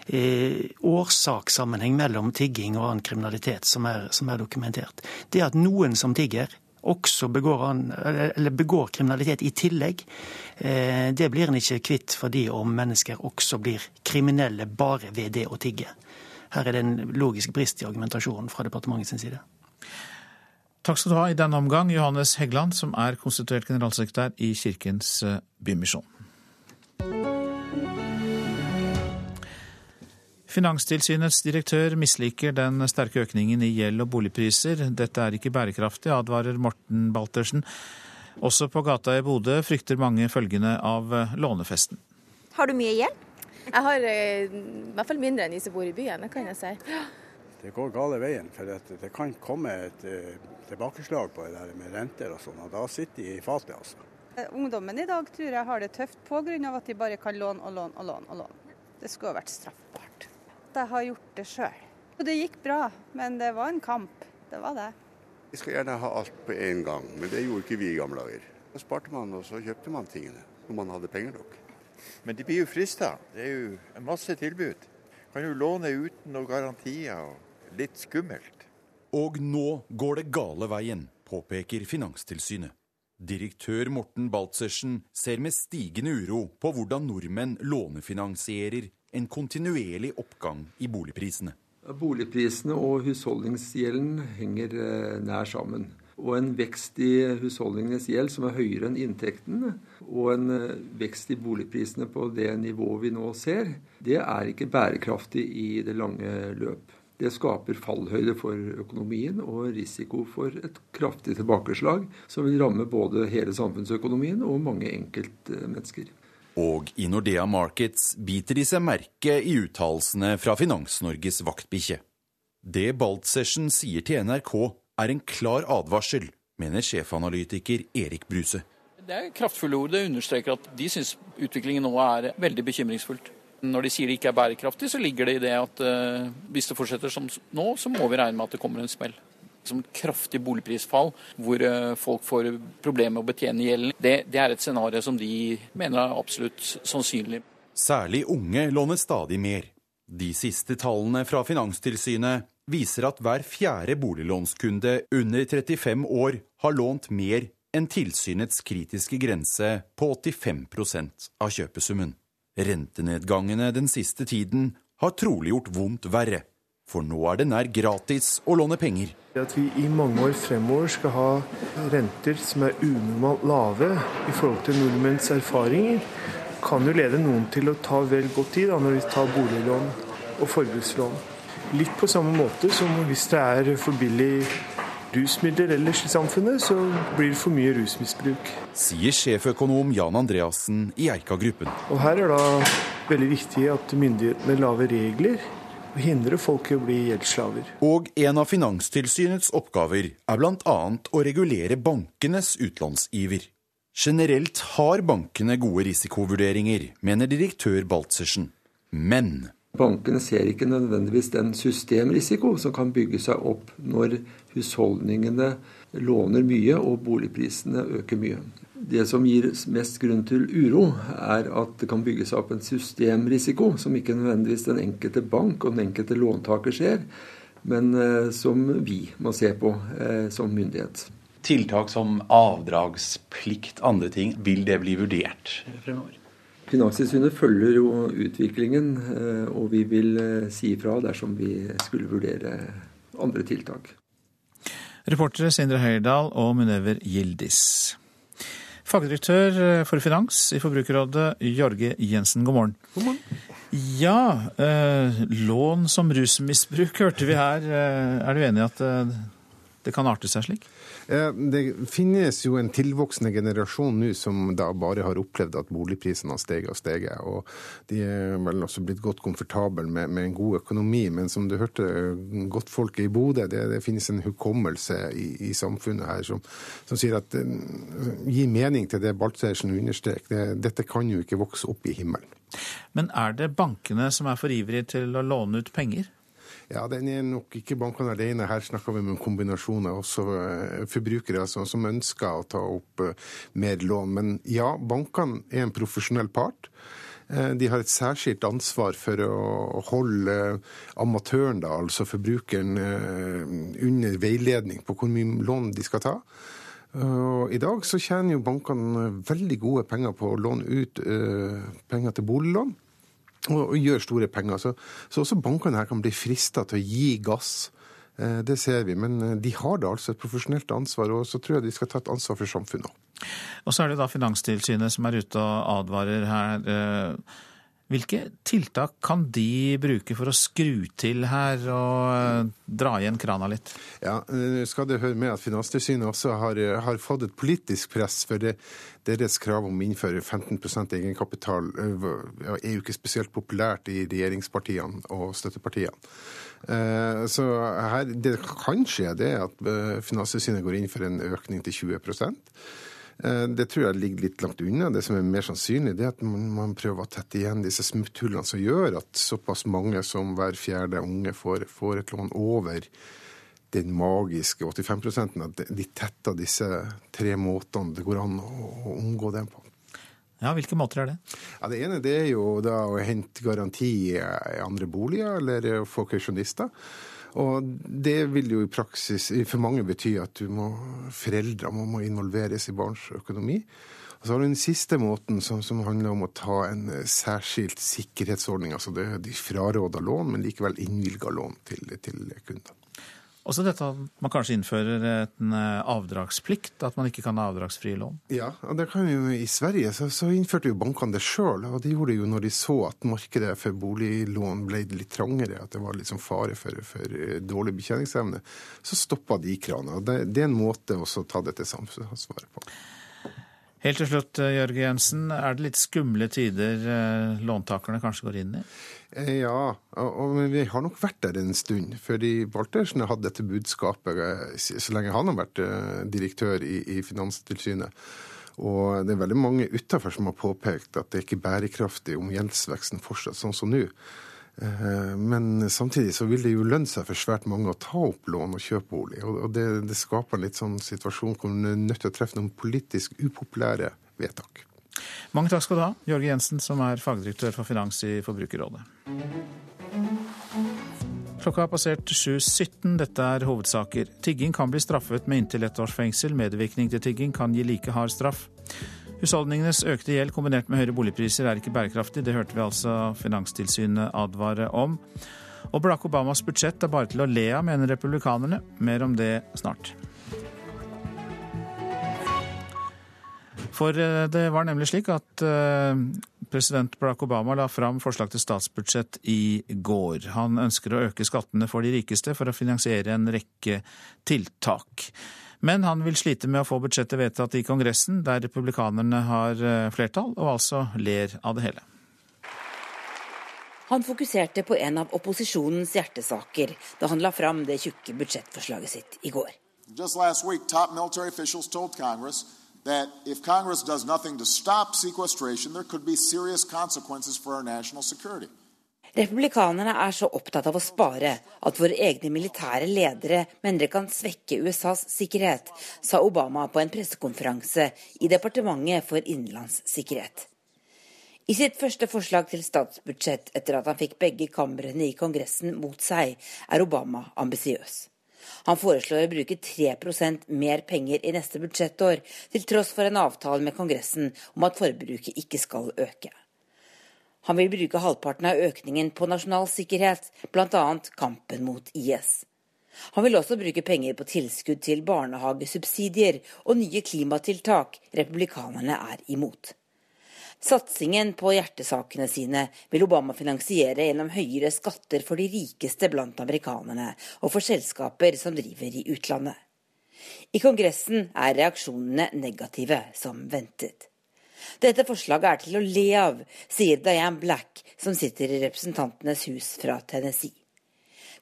eh, årsakssammenheng mellom tigging og annen kriminalitet som er, som er dokumentert. Det at noen som tigger, også begår, begår, kriminalitet i tillegg, eh, det blir en ikke kvitt fordi om mennesker også blir kriminelle bare ved det å tigge. Her er det en logisk brist i argumentasjonen fra departementets side. Takk skal du ha i denne omgang, Johannes Heggeland, som er konstituert generalsekretær i Kirkens eh, Bymisjon. Finanstilsynets direktør misliker den sterke økningen i gjeld og boligpriser. Dette er ikke bærekraftig, advarer Morten Baltersen. Også på gata i Bodø frykter mange følgene av eh, lånefesten. Har du mye gjeld? Jeg har eh, i hvert fall mindre enn de som bor i byen, det kan jeg si. Det går gale veien. For det kan komme et uh, tilbakeslag på det der med renter og sånn. og Da sitter de i fatet, altså. Ungdommen i dag tror jeg har det tøft pga. at de bare kan låne og låne og låne. og låne. Det skulle vært straffbart at jeg har gjort det sjøl. Og det gikk bra, men det var en kamp. Det var det. Vi skal gjerne ha alt på én gang, men det gjorde ikke vi i gamle dager. Da sparte man, og så kjøpte man tingene når man hadde penger nok. Men de blir jo frista. Det er jo en masse tilbud. Kan jo låne uten noen garantier. og Litt skummelt. Og nå går det gale veien, påpeker Finanstilsynet. Direktør Morten Baltzersen ser med stigende uro på hvordan nordmenn lånefinansierer en kontinuerlig oppgang i boligprisene. Boligprisene og husholdningsgjelden henger eh, nær sammen. Og en vekst i husholdningenes gjeld som er høyere enn inntektene, og en eh, vekst i boligprisene på det nivået vi nå ser, det er ikke bærekraftig i det lange løp. Det skaper fallhøyde for økonomien og risiko for et kraftig tilbakeslag som vil ramme både hele samfunnsøkonomien og mange enkeltmennesker. Og i Nordea Markets biter de seg merke i uttalelsene fra Finans-Norges vaktbikkje. Det Baltzersen sier til NRK er en klar advarsel, mener sjefanalytiker Erik Bruse. Det er kraftfulle ord. Det understreker at de syns utviklingen nå er veldig bekymringsfullt. Når de sier det ikke er bærekraftig, så ligger det i det at uh, hvis det fortsetter som nå, så må vi regne med at det kommer en smell som et kraftig boligprisfall, hvor eh, folk får problemer med å betjene gjelden. Det, det er et scenario som de mener er absolutt sannsynlig. Særlig unge låner stadig mer. De siste tallene fra Finanstilsynet viser at hver fjerde boliglånskunde under 35 år har lånt mer enn tilsynets kritiske grense på 85% av kjøpesummen. Rentenedgangene den siste tiden har trolig gjort vondt verre for nå er det nær gratis å låne penger. At vi i mange år fremover skal ha renter som er unormalt lave i forhold til nordmenns erfaringer, kan jo lede noen til å ta vel godt i da, når de tar boliglån og forbrukslån. litt på samme måte som hvis det er for billig rusmidler ellers i samfunnet, så blir det for mye rusmisbruk. Sier sjeføkonom Jan Andreassen i Eika-gruppen. Og her er da veldig viktig at myndighetene lager regler og hindrer folk i å bli gjeldsslaver. Og en av Finanstilsynets oppgaver er bl.a. å regulere bankenes utlånsiver. Generelt har bankene gode risikovurderinger, mener direktør Baltzersen. Men Bankene ser ikke nødvendigvis den systemrisiko som kan bygge seg opp når husholdningene låner mye og boligprisene øker mye. Det som gir mest grunn til uro, er at det kan bygge seg opp en systemrisiko som ikke nødvendigvis den enkelte bank og den enkelte låntaker ser, men eh, som vi må se på eh, som myndighet. Tiltak som avdragsplikt, andre ting, vil det bli vurdert fremover? Finanstilsynet følger jo utviklingen, eh, og vi vil si ifra dersom vi skulle vurdere andre tiltak. Reportere Sindre Høyerdal og Munever Gildis. Fagdirektør eh, for finans i Forbrukerrådet, Jorge Jensen, god morgen. God morgen. Ja, eh, lån som rusmisbruk hørte vi her. Er du enig i at det kan arte seg slik? Eh, det finnes jo en tilvoksende generasjon nå som da bare har opplevd at boligprisene har steget og steget. Og de er vel også blitt godt komfortable med, med, en god økonomi. Men som du hørte godtfolket i Bodø, det, det, finnes en hukommelse i, i samfunnet her som, som, sier at uh, Gi mening til det Baltzersen understreker. dette kan jo ikke vokse opp i himmelen. Men er det bankene som er for ivrige til å låne ut penger? Ja, den er nok ikke bankene alene. Her snakker vi om en kombinasjon av også eh, forbrukere altså, som ønsker å ta opp uh, mer lån. Men ja, bankene er en profesjonell part. Uh, de har et særskilt ansvar for å holde amatøren, da, altså forbrukeren, under veiledning på hvor mye lån de skal ta. I dag så tjener jo bankene veldig gode penger på å låne ut penger til boliglån og, gjør store penger. Så, så også bankene her kan bli frista til å gi gass. Eh, det ser vi, men eh, de har da altså et profesjonelt ansvar, og så tror jeg de skal ta et ansvar for samfunnet òg. Og så er det da Finanstilsynet som er ute og advarer her. Eh, hvilke tiltak kan de bruke for å skru til her og dra igjen krana litt? Ja, skal det høre med at Finanstilsynet også har, har fått et politisk press for det, deres krav om å innføre 15% egenkapital er jo ikke spesielt populært i regjeringspartiene og støttepartiene. Så her, det kan skje det at Finanstilsynet går inn for en økning til 20 Eh, det tror jeg ligger litt langt unna. Det som er mer sannsynlig, det er at man prøver å tette igjen disse smutthullene som gjør at såpass mange som hver fjerde unge får, får et lån over den magiske 85% at de tetter disse tre måtene det går an å omgå den på. Ja, Hvilke måter er det? Ja, Det ene det er jo da å hente garanti i andre boliger, eller få kausjonister. Og det vil jo i praksis for mange bety at du må, foreldre må, må involveres i barns økonomi. Og så har du den siste måten, som, som, handler om å ta en eh, særskilt sikkerhetsordning. Altså det, de fraråda lån, men likevel innvilga lån til, til kundene. Også dette at man kanskje innfører en eh, avdragsplikt, at man ikke kan ha avdragsfrie lån? Ja, og det jo I Sverige så, så innførte jo bankene det sjøl, og de gjorde det jo når de så at markedet for boliglån ble litt trangere, at det var liksom fare for, for eh, dårlig betjeningsevne. Så stoppa de kranene. Det, det, er en måte også å ta dette samfunnsansvaret på. Helt til slutt, Jørgen Jørge Jensen. Er det litt skumle tider låntakerne kanskje går inn i? Eh, ja, og, vi har nok vært der en stund. Fordi Waltersen har hatt dette budskapet eh, så lenge han har vært eh, direktør i, i Finanstilsynet. Og det er veldig mange utafor som har påpekt at det ikke er bærekraftig om gjeldsveksten fortsetter sånn som nå. Men samtidig så vil det jo lønne seg for svært mange å ta opp lån og kjøpe bolig. Og det, det skaper en litt sånn situasjon hvor man er nødt til å treffe noen politisk upopulære vedtak. Mange takk skal du ha, Jørge Jensen, som er fagdirektør for finans i Forbrukerrådet. Klokka har passert 7.17. Dette er hovedsaker. Tigging kan bli straffet med inntil ett års fengsel. Medvirkning til tigging kan gi like hard straff. Husholdningenes økte gjeld kombinert med høyere boligpriser er ikke bærekraftig. Det hørte vi altså Finanstilsynet advare om. Og Barack Obamas budsjett er bare til å le av, mener republikanerne. Mer om det snart. For eh, det var nemlig slik at eh, president Barack Obama la fram forslag til statsbudsjett i går. Han ønsker å øke skattene for de rikeste for å finansiere en rekke tiltak. Men han vil slite med å få budsjettet vedtatt i Kongressen, der republikanerne har eh, flertall, og altså ler av det hele. Han fokuserte på en av opposisjonens hjertesaker da han la fram det tjukke budsjettforslaget sitt i går. Just last week, top military officials told Congress that if Congress does nothing to stop sequestration, there could be serious consequences for our national security. Republikanerne er så opptatt av å spare at våre egne militære ledere mener det kan svekke USAs sikkerhet, sa Obama på en pressekonferanse i Departementet for innenlandssikkerhet. I sitt første forslag til statsbudsjett etter at han fikk begge kamrene i Kongressen mot seg, er Obama ambisiøs. Han foreslår å bruke 3% mer penger i neste budsjettår, til tross for en avtale med Kongressen om at forbruket ikke skal øke. Han vil bruke halvparten av økningen på nasjonal sikkerhet, bl.a. kampen mot IS. Han vil også bruke penger på tilskudd til barnehagesubsidier og nye klimatiltak republikanerne er imot. Satsingen på hjertesakene sine vil Obama finansiere gjennom høyere skatter for de rikeste blant amerikanerne og for selskaper som driver i utlandet. I Kongressen er reaksjonene negative, som ventet. Dette forslaget er til å le av, sier Diane Black, som sitter i Representantenes hus fra Tennessee.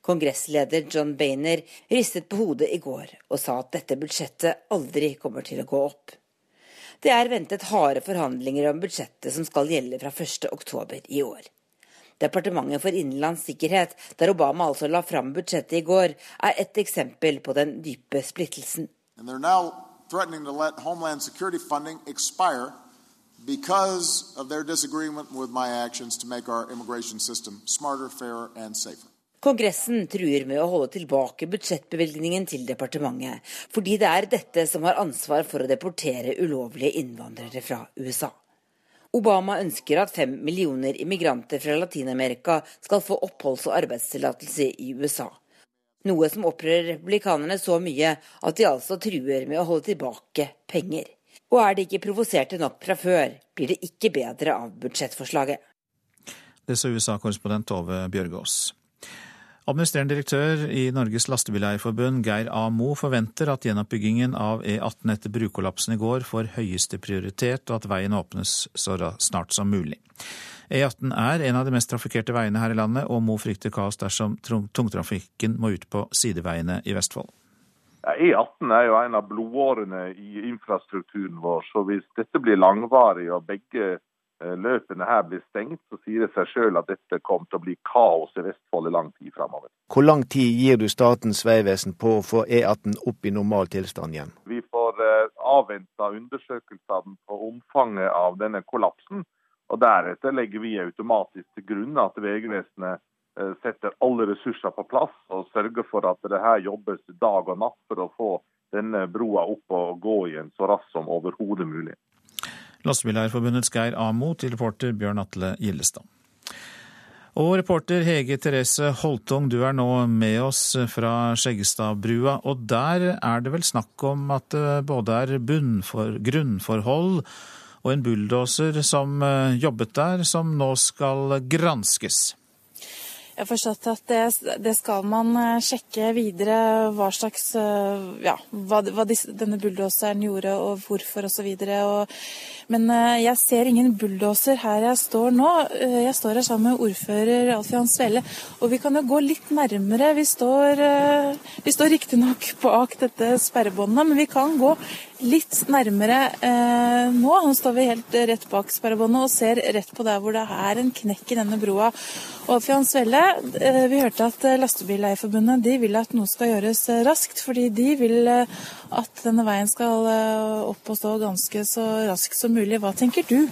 Kongressleder John Bainer ristet på hodet i går og sa at dette budsjettet aldri kommer til å gå opp. Det er ventet harde forhandlinger om budsjettet som skal gjelde fra 1.10 i år. Departementet for innenlands sikkerhet, der Obama altså la fram budsjettet i går, er et eksempel på den dype splittelsen. Because of their disagreement with my actions to make our immigration system smarter, fairer, and safer. Kongressen truer med å holde tilbake budsjettbevilgningen til departementet, fordi det er dette som har ansvar for å deportere ulovlige innvandrere fra USA. Obama ønsker at fem millioner immigranter fra Latin-Amerika skal få oppholds- og arbeidstillatelse i USA. Noe som opprører republikanerne så mye at de altså truer med å holde tilbake penger. Og er de ikke provoserte nok fra før, blir det ikke bedre av budsjettforslaget. Det sa USA-korrespondent Tove Bjørgaas. Administrerende direktør i Norges Lastebileierforbund, Geir A. Mo, forventer at gjenoppbyggingen av E18 etter brukollapsen i går får høyeste prioritet, og at veien åpnes så snart som mulig. E18 er en av de mest trafikkerte veiene her i landet, og Mo frykter kaos dersom tungtrafikken må ut på sideveiene i Vestfold. E18 er jo en av blodårene i infrastrukturen vår, så hvis dette blir langvarig og begge Eh, løpene her blir stengt, så sier det seg sjøl at dette kommer til å bli kaos i Vestfold i lang tid framover. Hvor lang tid gir du Statens vegvesen på å få E18 opp i normal tilstand igjen? Vi får avventa avvente undersøkelsene på omfanget av denne kollapsen. og Deretter legger vi automatisk til grunn at Vegvesenet eh, setter alle ressurser på plass og sørger for at det her jobbes dag og natt for å få denne broa opp og gå igjen så raskt som overhodet mulig. Lastebileierforbundets Geir Amo til reporter Bjørn Atle Gillestad. Og reporter Hege Therese Holtung, du er nå med oss fra Skjeggestadbrua. Og der er det vel snakk om at det både er bunnfor, grunnforhold og en bulldoser som eh, jobbet der, som nå skal granskes? Jeg har forstått at det, det, skal man eh, sjekke videre hva slags eh, Ja, hva, hva denne bulldoseren gjorde og hvorfor osv. Men eh, jeg ser ingen bulldoser her jeg står nå. Jeg står her sammen med ordfører Alf Johan Svele. Og vi kan jo gå litt nærmere. Vi står, vi står riktignok bak dette sperrebåndet, men vi kan gå litt nærmere eh, nå. Nå står vi helt rett bak sperrebåndet og ser rett på der hvor det er en knekk i denne broa. Og Alfian Svelle, eh, vi hørte at eh, Lastebileierforbundet de vil at noe skal gjøres eh, raskt, fordi de vil at denne veien skal opp og stå ganske så raskt som mulig. Hva tenker du?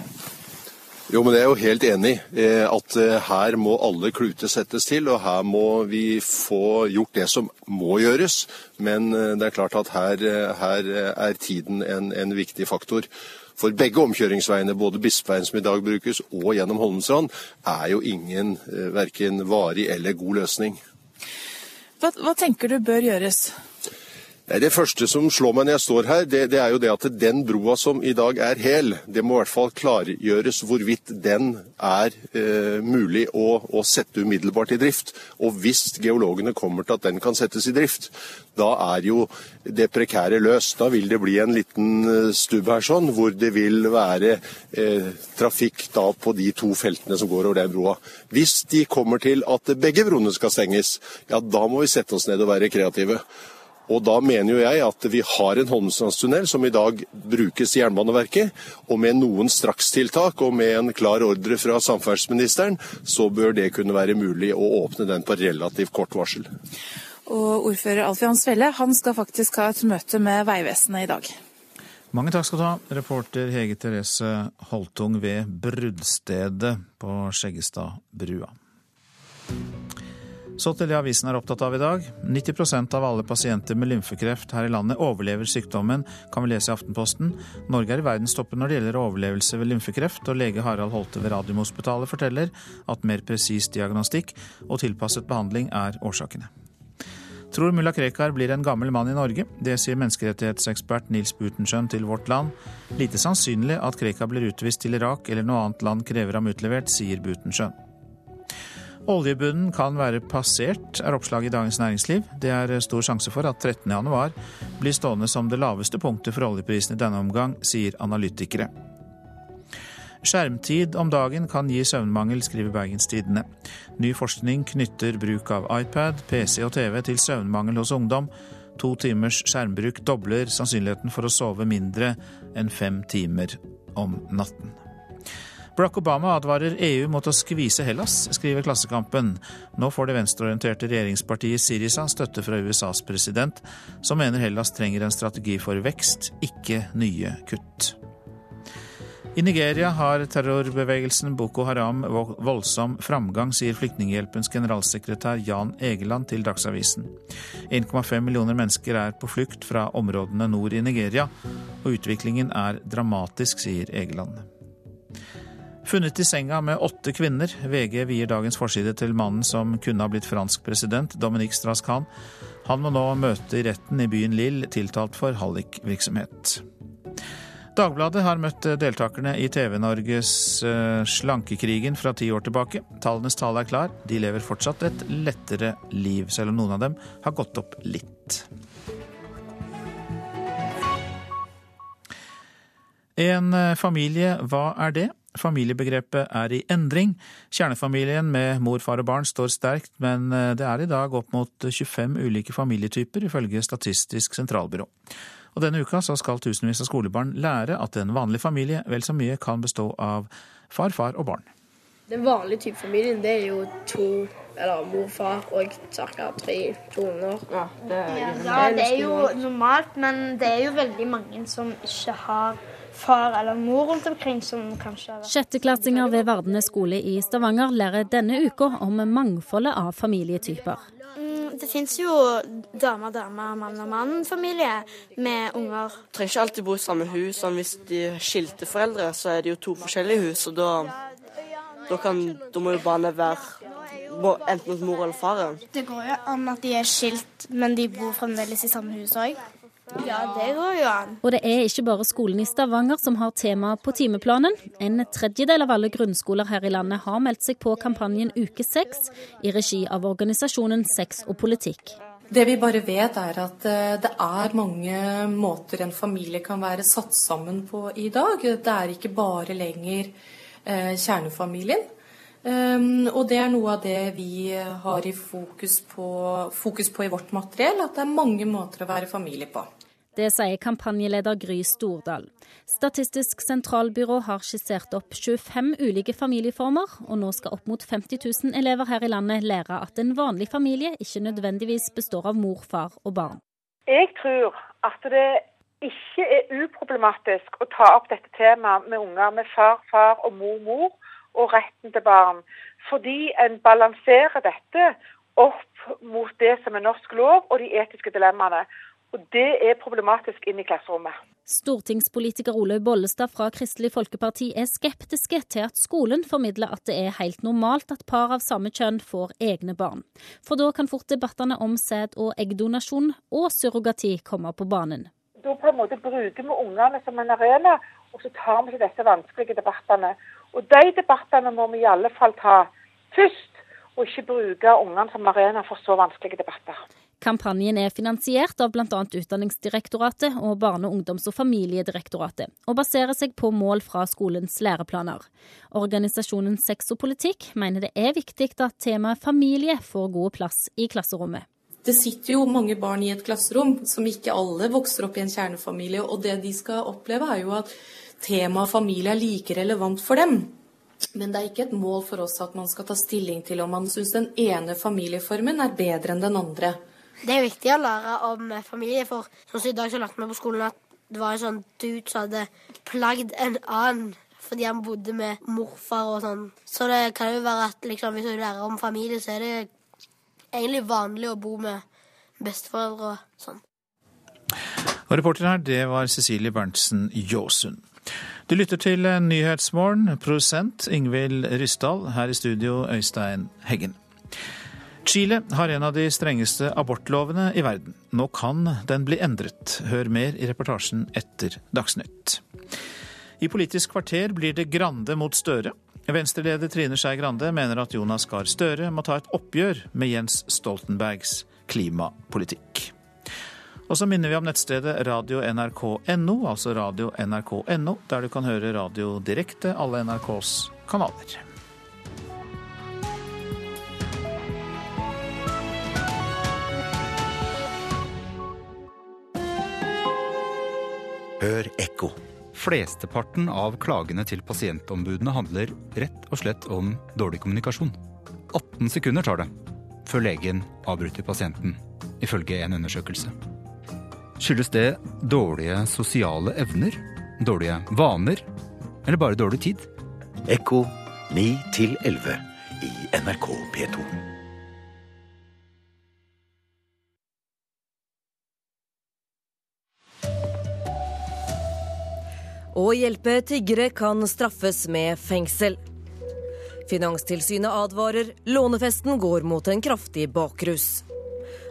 Jo, men Jeg er jo helt enig at her må alle kluter settes til, og her må vi få gjort det som må gjøres. Men det er klart at her, her er tiden en, en viktig faktor. For begge omkjøringsveiene, både Bispeveien som i dag brukes, og gjennom Holmestrand, er jo ingen eh, verken varig eller god løsning. Hva, hva tenker du bør gjøres? Det første som slår meg når jeg står her, det, det, er jo det at den broa som i dag er hel, det må i hvert fall klargjøres hvorvidt den er eh, mulig å, å, sette umiddelbart i drift. Og hvis geologene kommer til at den kan settes i drift, da er jo det prekære løst. Da vil det bli en liten eh, stubb her sånn, hvor det vil være eh, trafikk da på de to feltene som går over den broa. Hvis de kommer til at begge broene skal stenges, ja da må vi sette oss ned og være kreative. Og da mener jo jeg at vi har en Holmestrandstunnel som i dag brukes i Jernbaneverket, og med noen strakstiltak og med en klar ordre fra samferdselsministeren, så bør det kunne være mulig å åpne den på relativt kort varsel. Og ordfører Alf Johan Svelle han skal faktisk ha et møte med Vegvesenet i dag. Mange takk skal du ha, reporter Hege Therese Holtung ved bruddstedet på Skjeggestadbrua. Så til det avisen er opptatt av i dag. 90% av alle pasienter med lymfekreft her i landet overlever sykdommen, kan vi lese i Aftenposten. Norge er i verdenstoppen når det gjelder overlevelse ved lymfekreft, og lege Harald Holte ved Radiumhospitalet forteller at mer presis diagnostikk og tilpasset behandling er årsakene. Tror mulla Krekar blir en gammel mann i Norge. Det sier menneskerettighetsekspert Nils Butenschøn til Vårt Land. Lite sannsynlig at Krekar blir utvist til Irak eller noe annet land krever ham utlevert, sier Butenschøn. Oljebunnen kan være passert, er oppslaget i Dagens Næringsliv. Det er stor sjanse for at 13.1 blir stående som det laveste punktet for oljeprisen i denne omgang, sier analytikere. Skjermtid om dagen kan gi søvnmangel, skriver Bergenstidene. Ny forskning knytter bruk av iPad, PC og TV til søvnmangel hos ungdom. To timers skjermbruk dobler sannsynligheten for å sove mindre enn fem timer om natten. Barack Obama advarer EU mot å skvise Hellas, skriver Klassekampen. Nå får det venstreorienterte regjeringspartiet Sirisa støtte fra USAs president, som mener Hellas trenger en strategi for vekst, ikke nye kutt. I Nigeria har terrorbevegelsen Boko Haram voldsom framgang, sier Flyktninghjelpens generalsekretær Jan Egeland til Dagsavisen. 1,5 millioner mennesker er på flukt fra områdene nord i Nigeria, og utviklingen er dramatisk, sier Egeland. Funnet i senga med åtte kvinner. VG vier dagens forside til mannen som kunne ha blitt fransk president, Dominique Strauss-Kahn. Han må nå møte i retten i byen Lille, tiltalt for hallikvirksomhet. Dagbladet har møtt deltakerne i TV-Norges eh, Slankekrigen fra ti år tilbake. Tallenes tale er klar. De lever fortsatt et lettere liv, selv om noen av dem har gått opp litt. En eh, familie, hva er det? Familiebegrepet er i endring. Kjernefamilien med mor, far og barn står sterkt, men eh, det er i dag opp mot 25 ulike familietyper, ifølge Statistisk sentralbyrå. Og denne uka så skal tusenvis av skolebarn lære at en vanlig familie vel så mye kan bestå av far, far og barn. Den vanlige type familien det er jo to eller mor, far og ca. tre to unger. Ja, det er, ja, det er jo normalt, men det er jo veldig mange som ikke har far eller mor rundt omkring som kanskje har vært Sjetteklassinger ved Vardene skole i Stavanger lærer denne uka om mangfoldet av familietyper. Mm, det fins jo dame-dame, mann-og-mann-familie med unger. Du trenger ikke alltid bo i samme hus. Sånn hvis de skilte foreldre, så er det jo to forskjellige hus. og da, da, kan, da må jo barnet være enten hos mor eller far. Det går jo an at de er skilt, men de bor fremdeles i samme hus òg. Ja, det går jo an. Og det er ikke bare skolen i Stavanger som har tema på timeplanen. En tredjedel av alle grunnskoler her i landet har meldt seg på kampanjen Uke sex, i regi av organisasjonen Sex og politikk. Det vi bare vet er at eh, det er mange måter en familie kan være satt sammen på i dag. Det er ikke bare lenger eh, kjernefamilien. Um, og det er noe av det vi har i fokus på, fokus på i vårt materiell, at det er mange måter å være familie på. Det sier kampanjeleder Gry Stordal. Statistisk sentralbyrå har skissert opp 25 ulike familieformer, og nå skal opp mot 50 000 elever her i landet lære at en vanlig familie ikke nødvendigvis består av mor, far og barn. Jeg tror at det ikke er uproblematisk å ta opp dette temaet med unger med far, far og mor, mor, og retten til barn. Fordi en balanserer dette opp mot det som er norsk lov og de etiske dilemmaene. Og det er problematisk inn i klasserommet. Stortingspolitiker Olaug Bollestad fra Kristelig Folkeparti er skeptiske til at skolen formidler at det er helt normalt at par av samme kjønn får egne barn. For da kan fort debattene om sæd- og eggdonasjon og surrogati komme på banen. Da på en måte bruker vi ungene som en arena, og så tar vi ikke disse vanskelige debattene. Og de debattene må vi i alle fall ta først, og ikke bruke ungene som arena for så vanskelige debatter. Kampanjen er finansiert av bl.a. Utdanningsdirektoratet og Barne-, ungdoms- og familiedirektoratet, og baserer seg på mål fra skolens læreplaner. Organisasjonen Sex og politikk mener det er viktig at temaet familie får god plass i klasserommet. Det sitter jo mange barn i et klasserom som ikke alle vokser opp i en kjernefamilie, og det de skal oppleve er jo at temaet familie er like relevant for dem. Men det er ikke et mål for oss at man skal ta stilling til om man syns den ene familieformen er bedre enn den andre. Det er viktig å lære om familie, for sånn som i dag så lærte vi på skolen at det var en sånn dude som hadde plagd en annen fordi han bodde med morfar og sånn. Så det kan jo være at liksom, hvis du lærer om familie, så er det egentlig vanlig å bo med besteforeldre og sånn. Og reporter her, det var Cecilie Berntsen Jåsund. Du lytter til Nyhetsmorgen, produsent Ingvild Ryssdal, her i studio Øystein Heggen. Chile har en av de strengeste abortlovene i verden. Nå kan den bli endret. Hør mer i reportasjen etter Dagsnytt. I Politisk kvarter blir det Grande mot Støre. Venstre-leder Trine Skei Grande mener at Jonas Gahr Støre må ta et oppgjør med Jens Stoltenbergs klimapolitikk. Og så minner vi om nettstedet radio.nrk.no, altså radio.nrk.no, der du kan høre radio direkte alle NRKs kanaler. Hør ekko. Flesteparten av klagene til pasientombudene handler rett og slett om dårlig kommunikasjon. 18 sekunder tar det før legen avbryter pasienten, ifølge en undersøkelse. Skyldes det dårlige sosiale evner, dårlige vaner eller bare dårlig tid? Ekko 9 11 i NRK P2. Å hjelpe tiggere kan straffes med fengsel. Finanstilsynet advarer lånefesten går mot en kraftig bakrus.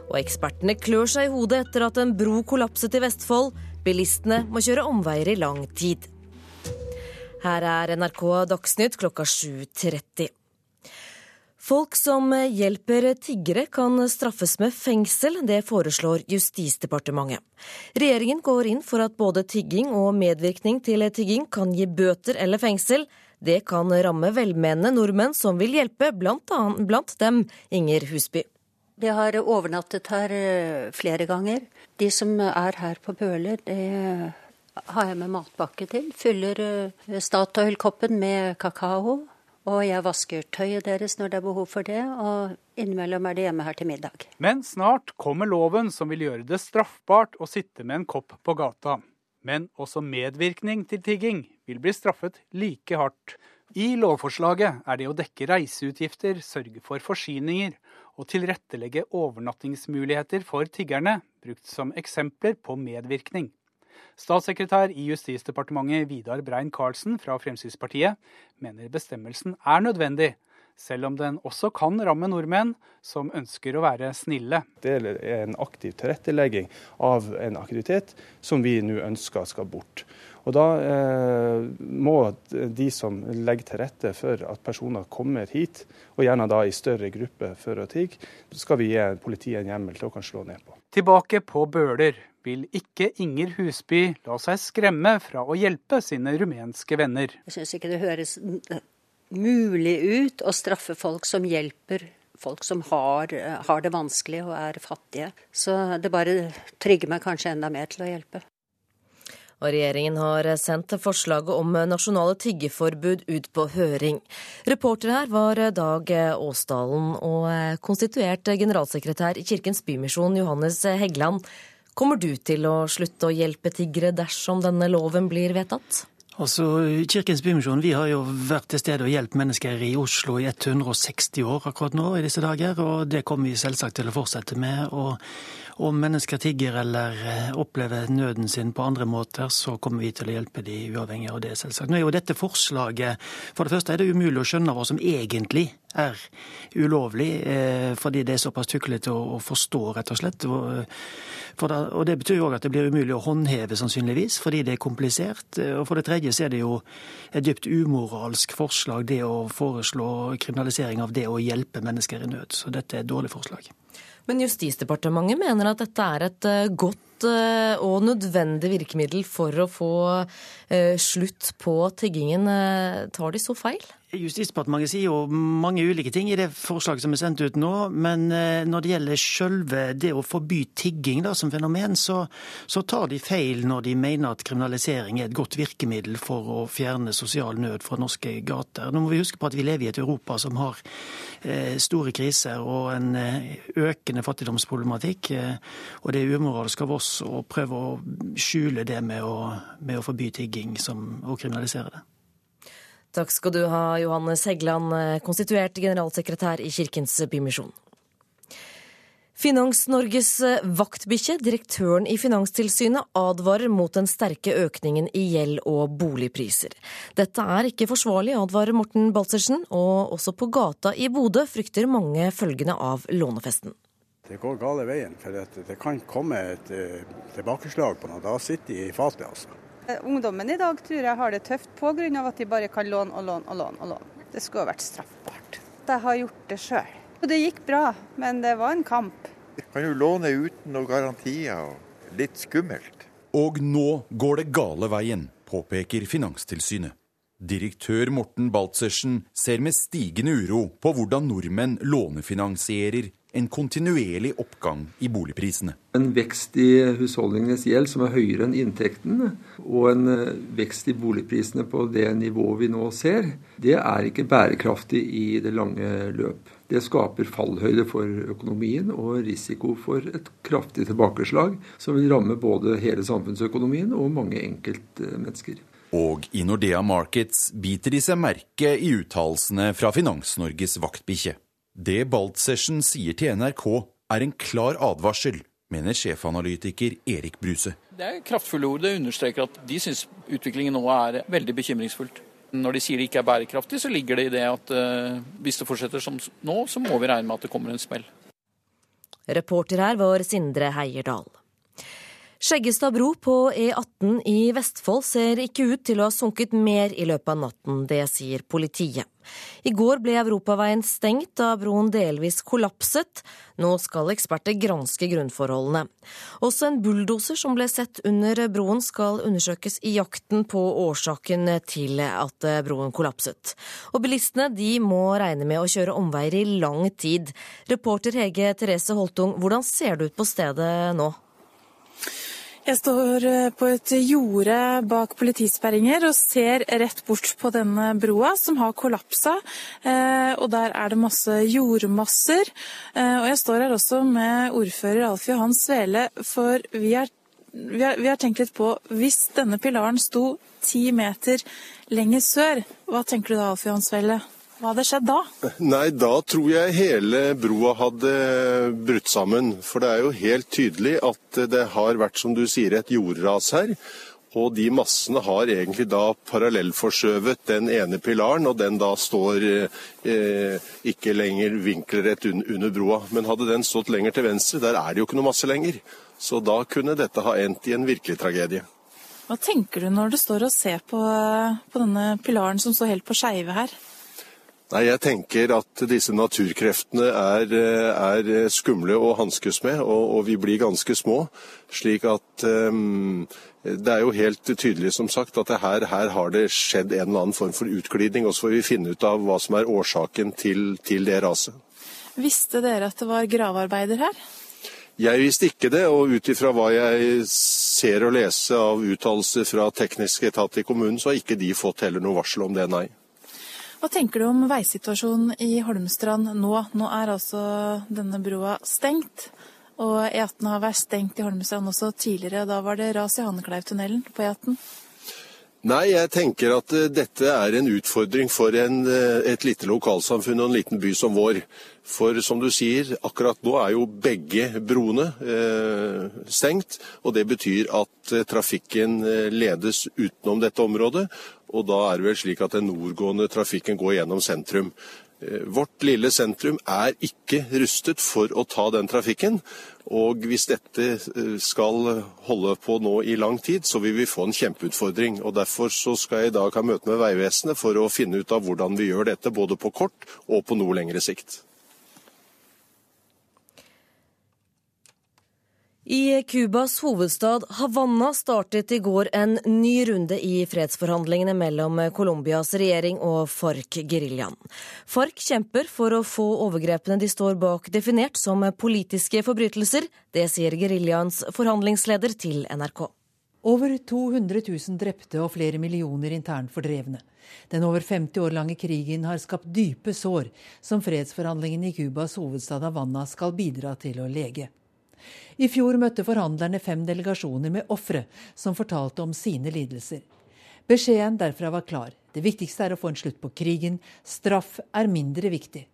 Og ekspertene klør seg i hodet etter at en bro kollapset i Vestfold. Bilistene må kjøre omveier i lang tid. Her er NRK Dagsnytt klokka 7.30. Folk som hjelper tiggere kan straffes med fengsel, det foreslår Justisdepartementet. Regjeringen går inn for at både tigging og medvirkning til tigging kan gi bøter eller fengsel. Det kan ramme velmenende nordmenn som vil hjelpe, blant, annet, blant dem Inger Husby. De har overnattet her flere ganger. De som er her på Bøler, det har jeg med matpakke til. Fyller Statoil-koppen med kakao. Og jeg vasker tøyet deres når det er behov for det, og innimellom er de hjemme her til middag. Men snart kommer loven som vil gjøre det straffbart å sitte med en kopp på gata. Men også medvirkning til tigging vil bli straffet like hardt. I lovforslaget er det å dekke reiseutgifter, sørge for forsyninger og tilrettelegge overnattingsmuligheter for tiggerne brukt som eksempler på medvirkning. Statssekretær i Justisdepartementet Vidar Brein-Karlsen fra Fremskrittspartiet mener bestemmelsen er nødvendig, selv om den også kan ramme nordmenn som ønsker å være snille. Det er en aktiv tilrettelegging av en aktivitet som vi nå ønsker skal bort. Og Da eh, må de som legger til rette for at personer kommer hit, og gjerne da i større grupper for å tigge, skal vi gi politiet en hjemmel til å kan slå ned på. Tilbake på Bøler vil ikke Inger Husby la seg skremme fra å hjelpe sine rumenske venner. Jeg syns ikke det høres mulig ut å straffe folk som hjelper folk som har, har, det vanskelig og er fattige. Så det bare trigger meg kanskje enda mer til å hjelpe. Og regjeringen har sendt forslaget om nasjonale tiggeforbud ut på høring. Reporter her var Dag Åsdalen og konstituert generalsekretær i Kirkens Bymisjon, Johannes Heggeland. Kommer du til å slutte å hjelpe tiggere dersom denne loven blir vedtatt? Altså, Kirkens Bymisjon vi har jo vært til stede og hjulpet mennesker i Oslo i 160 år akkurat nå i disse dager, og det kommer vi selvsagt til å fortsette med. og om mennesker tigger eller eh, opplever nøden sin på andre måter, så kommer vi til å hjelpe de uavhengig av det, selvsagt. Nå er jo dette forslaget For det første er det umulig å skjønne hva som egentlig er ulovlig, eh, fordi det er såpass tuklete å forstå, rett og slett. og det betyr jo òg at det blir umulig å håndheve, sannsynligvis, fordi det er komplisert. Og for det tredje så er det jo et dypt umoralsk forslag, det å foreslå kriminalisering av det å hjelpe mennesker i nød. Så dette er et dårlig forslag. Men Justisdepartementet mener at dette er et eh, godt eh, og nødvendig virkemiddel for å få eh, slutt på tiggingen. Tar de så feil? Justisdepartementet sier jo mange ulike ting i det forslaget som er sendt ut nå. Men eh, når det gjelder selve det å forby tigging da, som fenomen, så, så, tar de feil når de mener at kriminalisering er et godt virkemiddel for å fjerne sosial nød fra norske gater. Nå må vi huske på at vi lever i et Europa som har eh, store kriser og en eh, økende fattigdomsproblematikk. og det er umoralsk av oss å prøve å skjule det med å, med å forby tigging som, og kriminalisere det. Takk skal du ha, Johannes Heggeland, konstituert generalsekretær i Kirkens Bymisjon. Finans-Norges vaktbikkje, direktøren i Finanstilsynet, advarer mot den sterke økningen i gjeld og boligpriser. Dette er ikke forsvarlig, advarer Morten Balsersen, og også på gata i Bodø frykter mange følgene av lånefesten. Det går gale veien, for det kan komme et eh, tilbakeslag på noe. Da sitter de i fatet, altså. Eh, ungdommen i dag tror jeg har det tøft pga. at de bare kan låne og låne og låne. og låne. Det skulle ha vært straffbart. Jeg har gjort det sjøl. Det gikk bra, men det var en kamp. Kan jo låne uten noen garantier, og litt skummelt. Og nå går det gale veien, påpeker Finanstilsynet. Direktør Morten Baltzersen ser med stigende uro på hvordan nordmenn lånefinansierer en kontinuerlig oppgang i boligprisene. En vekst i husholdningenes gjeld som er høyere enn inntektene, og en eh, vekst i boligprisene på det nivået vi nå ser, det er ikke bærekraftig i det lange løp. Det skaper fallhøyde for økonomien og risiko for et kraftig tilbakeslag, som vil ramme både hele samfunnsøkonomien og mange enkeltmennesker. Og i Nordea Markets biter de seg merke i uttalelsene fra Finans-Norges vaktbikkje. Det Baltzersen sier til NRK er en klar advarsel, mener sjefanalytiker Erik Bruse. Det er kraftfulle ord. Det understreker at de syns utviklingen nå er veldig bekymringsfullt. Når de sier det ikke er bærekraftig, så ligger det i det at uh, hvis det fortsetter som nå, så må vi regne med at det kommer en smell. Reporter her var Sindre Heierdal. Skjeggestad bro på E18 i Vestfold ser ikke ut til å ha sunket mer i løpet av natten, det sier politiet. I går ble europaveien stengt da broen delvis kollapset. Nå skal eksperter granske grunnforholdene. Også en bulldoser som ble sett under broen skal undersøkes i jakten på årsaken til at broen kollapset. Og bilistene de må regne med å kjøre omveier i lang tid. Reporter Hege Therese Holtung, hvordan ser det ut på stedet nå? Jeg står eh, på et jorde bak politisperringer og ser rett bort på denne broa som har kollapsa. Eh, og der er det masse jordmasser. Eh, og jeg står her også med ordfører Alf Johan Svele, for vi har, vi, har, vi har tenkt litt på hvis denne pilaren sto ti meter lenger sør, hva tenker du da, Alf Johan Svele? Hva hadde skjedd da? Nei, Da tror jeg hele broa hadde brutt sammen. For det er jo helt tydelig at det har vært, som du sier, et jordras her. Og de massene har egentlig da parallellforskjøvet den ene pilaren, og den da står eh, ikke lenger vinkelrett under broa. Men hadde den stått lenger til venstre, der er det jo ikke noe masse lenger. Så da kunne dette ha endt i en virkelig tragedie. Hva tenker du når du står og ser på, på denne pilaren som står helt på skeive her? Nei, Jeg tenker at disse naturkreftene er, er skumle å hanskes med, og, og, vi blir ganske små. Slik at um, det er jo helt tydelig som sagt at her, her, har det skjedd en eller annen form for utglidning. Og så får vi finne ut av hva som er årsaken til, til det raset. Visste dere at det var gravearbeider her? Jeg visste ikke det, og ut ifra hva jeg ser og leser av uttalelser fra teknisk etat i kommunen, så har ikke de fått heller noe varsel om det, nei. Hva tenker du om veisituasjonen i Holmstrand nå? Nå er altså denne broa stengt. Og E18 har vært stengt i Holmestrand også tidligere. Da var det ras i Hannekleivtunnelen på E18. Nei, jeg tenker at uh, dette er en utfordring for en, uh, et lite lokalsamfunn og en liten by som vår. For som du sier, akkurat nå er jo begge broene eh, stengt. Og det betyr at trafikken ledes utenom dette området. Og da er det vel slik at den nordgående trafikken går gjennom sentrum. Vårt lille sentrum er ikke rustet for å ta den trafikken. Og hvis dette eh, skal holde på nå i lang tid, så vil vi få en kjempeutfordring. Og Derfor så skal jeg i dag ha møte med Vegvesenet for å finne ut av hvordan vi gjør dette, både på kort og på noe lengre sikt. I Cubas hovedstad Havanna startet i går en ny runde i fredsforhandlingene mellom Colombias regjering og FARC-geriljaen. FARC kjemper for å få overgrepene de står bak definert som politiske forbrytelser. Det sier geriljaens forhandlingsleder til NRK. Over 200 000 drepte og flere millioner internt fordrevne. Den over 50 år lange krigen har skapt dype sår, som fredsforhandlingene i Cubas hovedstad Havanna skal bidra til å lege. I fjor møtte forhandlerne fem delegasjoner med ofre som fortalte om sine lidelser. Beskjeden derfra var klar. Det viktigste er å få en slutt på krigen. Straff er mindre viktig.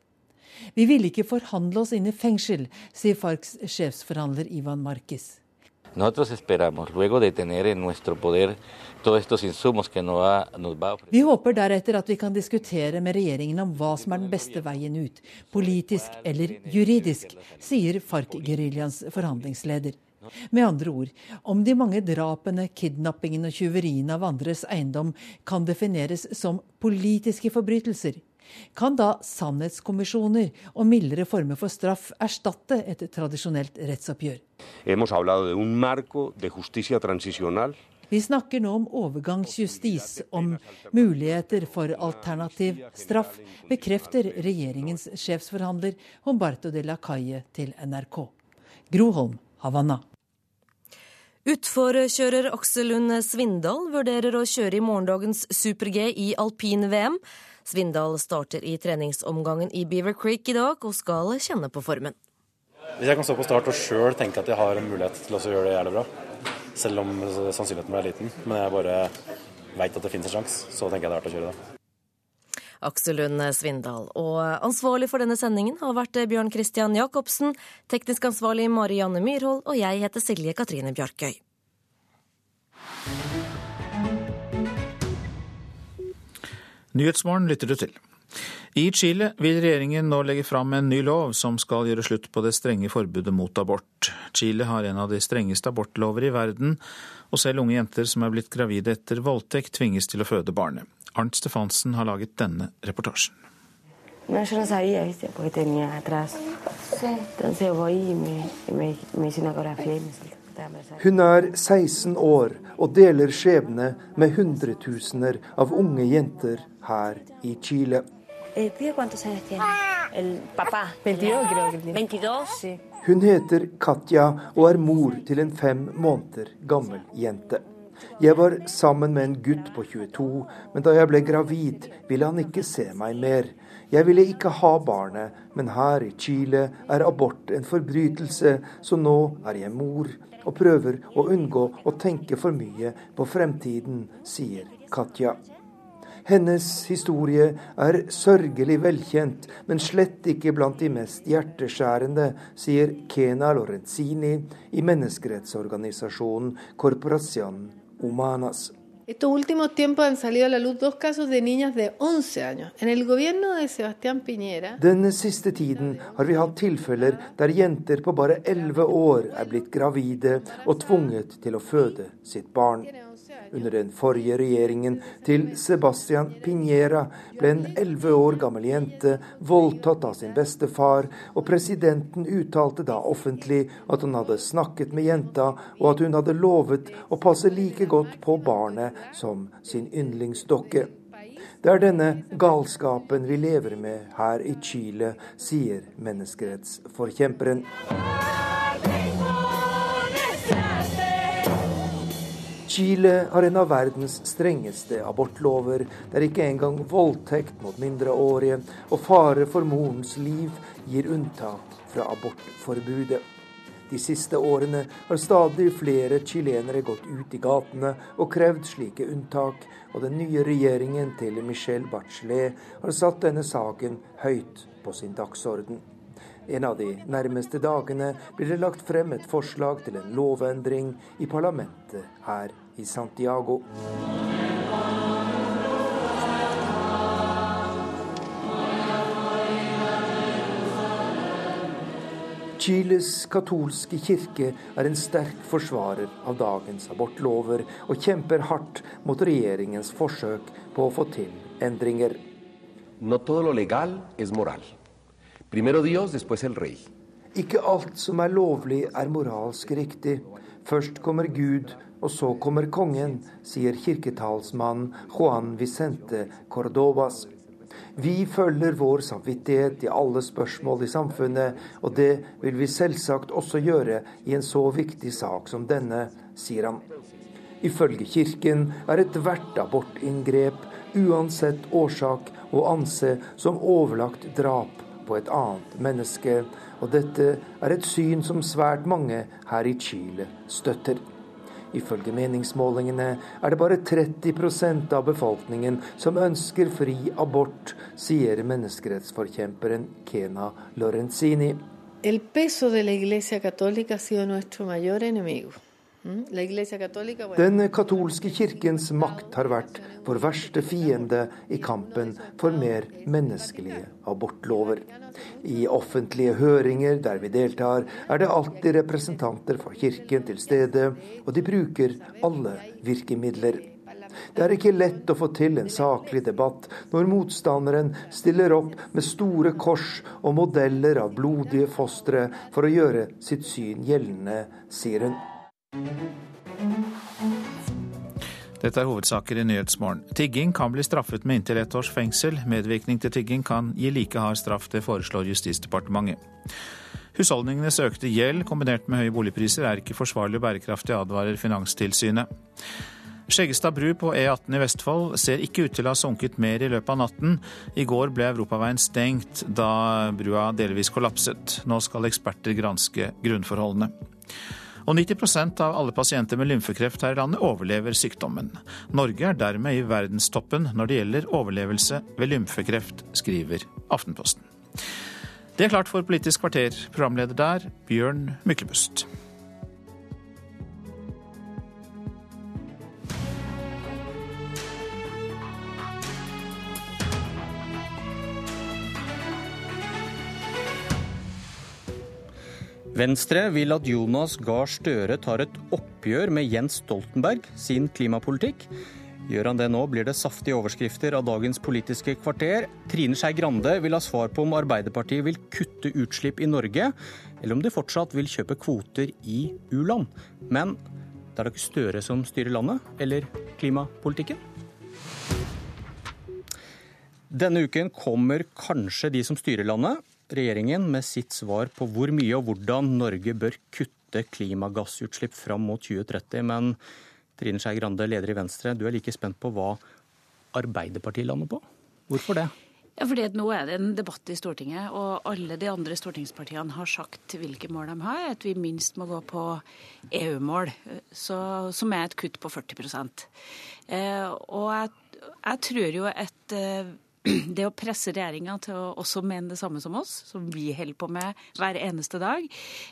Vi ville ikke forhandle oss inn i fengsel, sier FARCs sjefsforhandler Ivan Marquez. Nosotros esperamos, luego de tener en nuestro poder todos estos insumos que nos va, nos va Vi håper deretter at vi kan diskutere med regjeringen om hva som er den beste veien ut, politisk eller juridisk, sier FARC-geriljaens forhandlingsleder. Med andre ord, om de mange drapene, kidnappingene og tyveriene av andres eiendom kan defineres som politiske forbrytelser, kan da sannhetskommisjoner og mildere former for straff erstatte et tradisjonelt rettsoppgjør? Vi snakker nå om overgangsjustis, om muligheter for alternativ straff, bekrefter regjeringens sjefsforhandler Humberto de la Calle til NRK. Groholm, Havanna. Utforkjører Aksel Lund Svindal vurderer å kjøre i morgendagens super-G i alpin-VM. Svindal starter i treningsomgangen i Beaver Creek i dag, og skal kjenne på formen. Hvis jeg kan stå på start og sjøl tenke at jeg har en mulighet til å gjøre det jævlig bra, selv om sannsynligheten er liten, men jeg bare veit at det finnes en sjanse, så tenker jeg det er verdt å kjøre det. Aksel Lund Svindal. Og ansvarlig for denne sendingen har vært Bjørn Christian Jacobsen, teknisk ansvarlig Marianne Myrhold, og jeg heter Silje Katrine Bjarkøy. Nyhetsmorgen lytter du til. I Chile vil regjeringen nå legge fram en ny lov som skal gjøre slutt på det strenge forbudet mot abort. Chile har en av de strengeste abortlover i verden, og selv unge jenter som er blitt gravide etter voldtekt, tvinges til å føde barnet. Arnt Stefansen har laget denne reportasjen. No, Hun er 16 år og deler skjebne med hundretusener av unge jenter her i Chile. Hun heter Katja og er mor til en fem måneder gammel jente. Jeg var sammen med en gutt på 22, men da jeg ble gravid, ville han ikke se meg mer. Jeg ville ikke ha barnet, men her i Chile er abort en forbrytelse, så nå er jeg mor og prøver å unngå å tenke for mye på fremtiden, sier Katja. Hennes historie er sørgelig velkjent, men slett ikke blant de mest hjerteskjærende, sier Kena Lorenzini i menneskerettsorganisasjonen Corporación Humanas. Estos últimos tiempos han salido a la luz dos casos de niñas de 11 años. En el gobierno de Sebastián Piñera Den siste tiden har vi hatt tilfeller der jenter på bare 11 år er blitt gravide og tvunget til å føde sitt barn. Under den forrige regjeringen til Sebastian Piñera ble en elleve år gammel jente voldtatt av sin bestefar, og presidenten uttalte da offentlig at han hadde snakket med jenta, og at hun hadde lovet å passe like godt på barnet som sin yndlingsdokke. Det er denne galskapen vi lever med her i Chile, sier menneskerettsforkjemperen. Chile har en av verdens strengeste abortlover, der ikke engang voldtekt mot mindreårige og fare for morens liv gir unntak fra abortforbudet. De siste årene har stadig flere chilenere gått ut i gatene og krevd slike unntak, og den nye regjeringen til Michelle Bachelet har satt denne saken høyt på sin dagsorden. En av de nærmeste dagene blir det lagt frem et forslag til en lovendring i parlamentet her i Santiago. Chiles katolske kirke er en sterk forsvarer av dagens abortlover, og kjemper hardt mot regjeringens forsøk på å få til endringer. No todo lo legal es moral. Primero Dios, después el rey. Ikke alt som er lovlig, er moralsk riktig. Først kommer Gud, og så kommer kongen, sier kirketalsmann Juan Vicente Cordobas. Vi følger vår samvittighet i alle spørsmål i samfunnet, og det vil vi selvsagt også gjøre i en så viktig sak som denne, sier han. Ifølge Kirken er ethvert abortinngrep, uansett årsak, å anse som overlagt drap på et annet menneske, og dette er et syn som svært mange her i Chile støtter. Ifølge meningsmålingene er det bare 30% av befolkningen som ønsker fri abort, sier menneskerettsforkjemperen Kena Lorenzini. El peso de la Iglesia Católica ha sido nuestro mayor enemigo. Mm, Den katolske kirkens makt har vært vår verste fiende i kampen for mer menneskelige abortlover. I offentlige høringer der vi deltar, er det alltid representanter for kirken til stede, og de bruker alle virkemidler. Det er ikke lett å få til en saklig debatt når motstanderen stiller opp med store kors og modeller av blodige fostre for å gjøre sitt syn gjeldende, sier hun. Dette er hovedsaker i Nyhetsmorgen. Tigging kan bli straffet med inntil ett års fengsel. Medvirkning til tigging kan gi like hard straff, det foreslår Justisdepartementet. Husholdningenes økte gjeld kombinert med høye boligpriser er ikke forsvarlig og bærekraftig, advarer Finanstilsynet. Skjeggestad bru på E18 i Vestfold ser ikke ut til å ha sunket mer i løpet av natten. I går ble europaveien stengt da brua delvis kollapset. Nå skal eksperter granske grunnforholdene. Og 90 av alle pasienter med lymfekreft her i landet overlever sykdommen. Norge er dermed i verdenstoppen når det gjelder overlevelse ved lymfekreft, skriver Aftenposten. Det er klart for Politisk kvarter. Programleder der, Bjørn Myklebust. Venstre vil at Jonas Gahr Støre tar et oppgjør med Jens Stoltenberg sin klimapolitikk. Gjør han det nå, blir det saftige overskrifter av dagens Politiske kvarter. Trine Skei Grande vil ha svar på om Arbeiderpartiet vil kutte utslipp i Norge, eller om de fortsatt vil kjøpe kvoter i u-land. Men det er da ikke Støre som styrer landet, eller klimapolitikken? Denne uken kommer kanskje de som styrer landet, regjeringen med sitt svar på hvor mye og hvordan Norge bør kutte klimagassutslipp fram mot 2030. Men Trine Skei Grande, leder i Venstre, du er like spent på hva Arbeiderpartiet lander på. Hvorfor det? Ja, fordi Nå er det en debatt i Stortinget, og alle de andre stortingspartiene har sagt hvilke mål de har. At vi minst må gå på EU-mål, som er et kutt på 40 eh, Og jeg, jeg tror jo at eh, [CLEARS THROAT] det å presse regjeringa til å også mene det samme som oss, som vi holder på med hver eneste dag,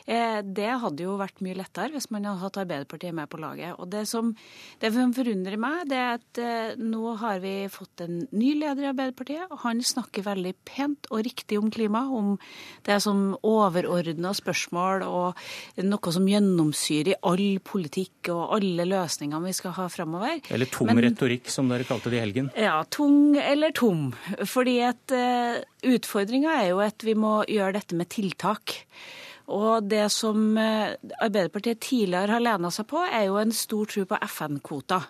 eh, det hadde jo vært mye lettere hvis man hadde hatt Arbeiderpartiet med på laget. Og det som, det som forundrer meg, det er at eh, nå har vi fått en ny leder i Arbeiderpartiet. og Han snakker veldig pent og riktig om klima, om det som overordna spørsmål og noe som gjennomsyrer all politikk og alle løsningene vi skal ha framover. Eller tung Men, retorikk, som dere kalte det i helgen. Ja, tung eller tom. Fordi at uh, utfordringa er jo at vi må gjøre dette med tiltak. Og det som uh, Arbeiderpartiet tidligere har lena seg på, er jo en stor tro på FN-kvoter.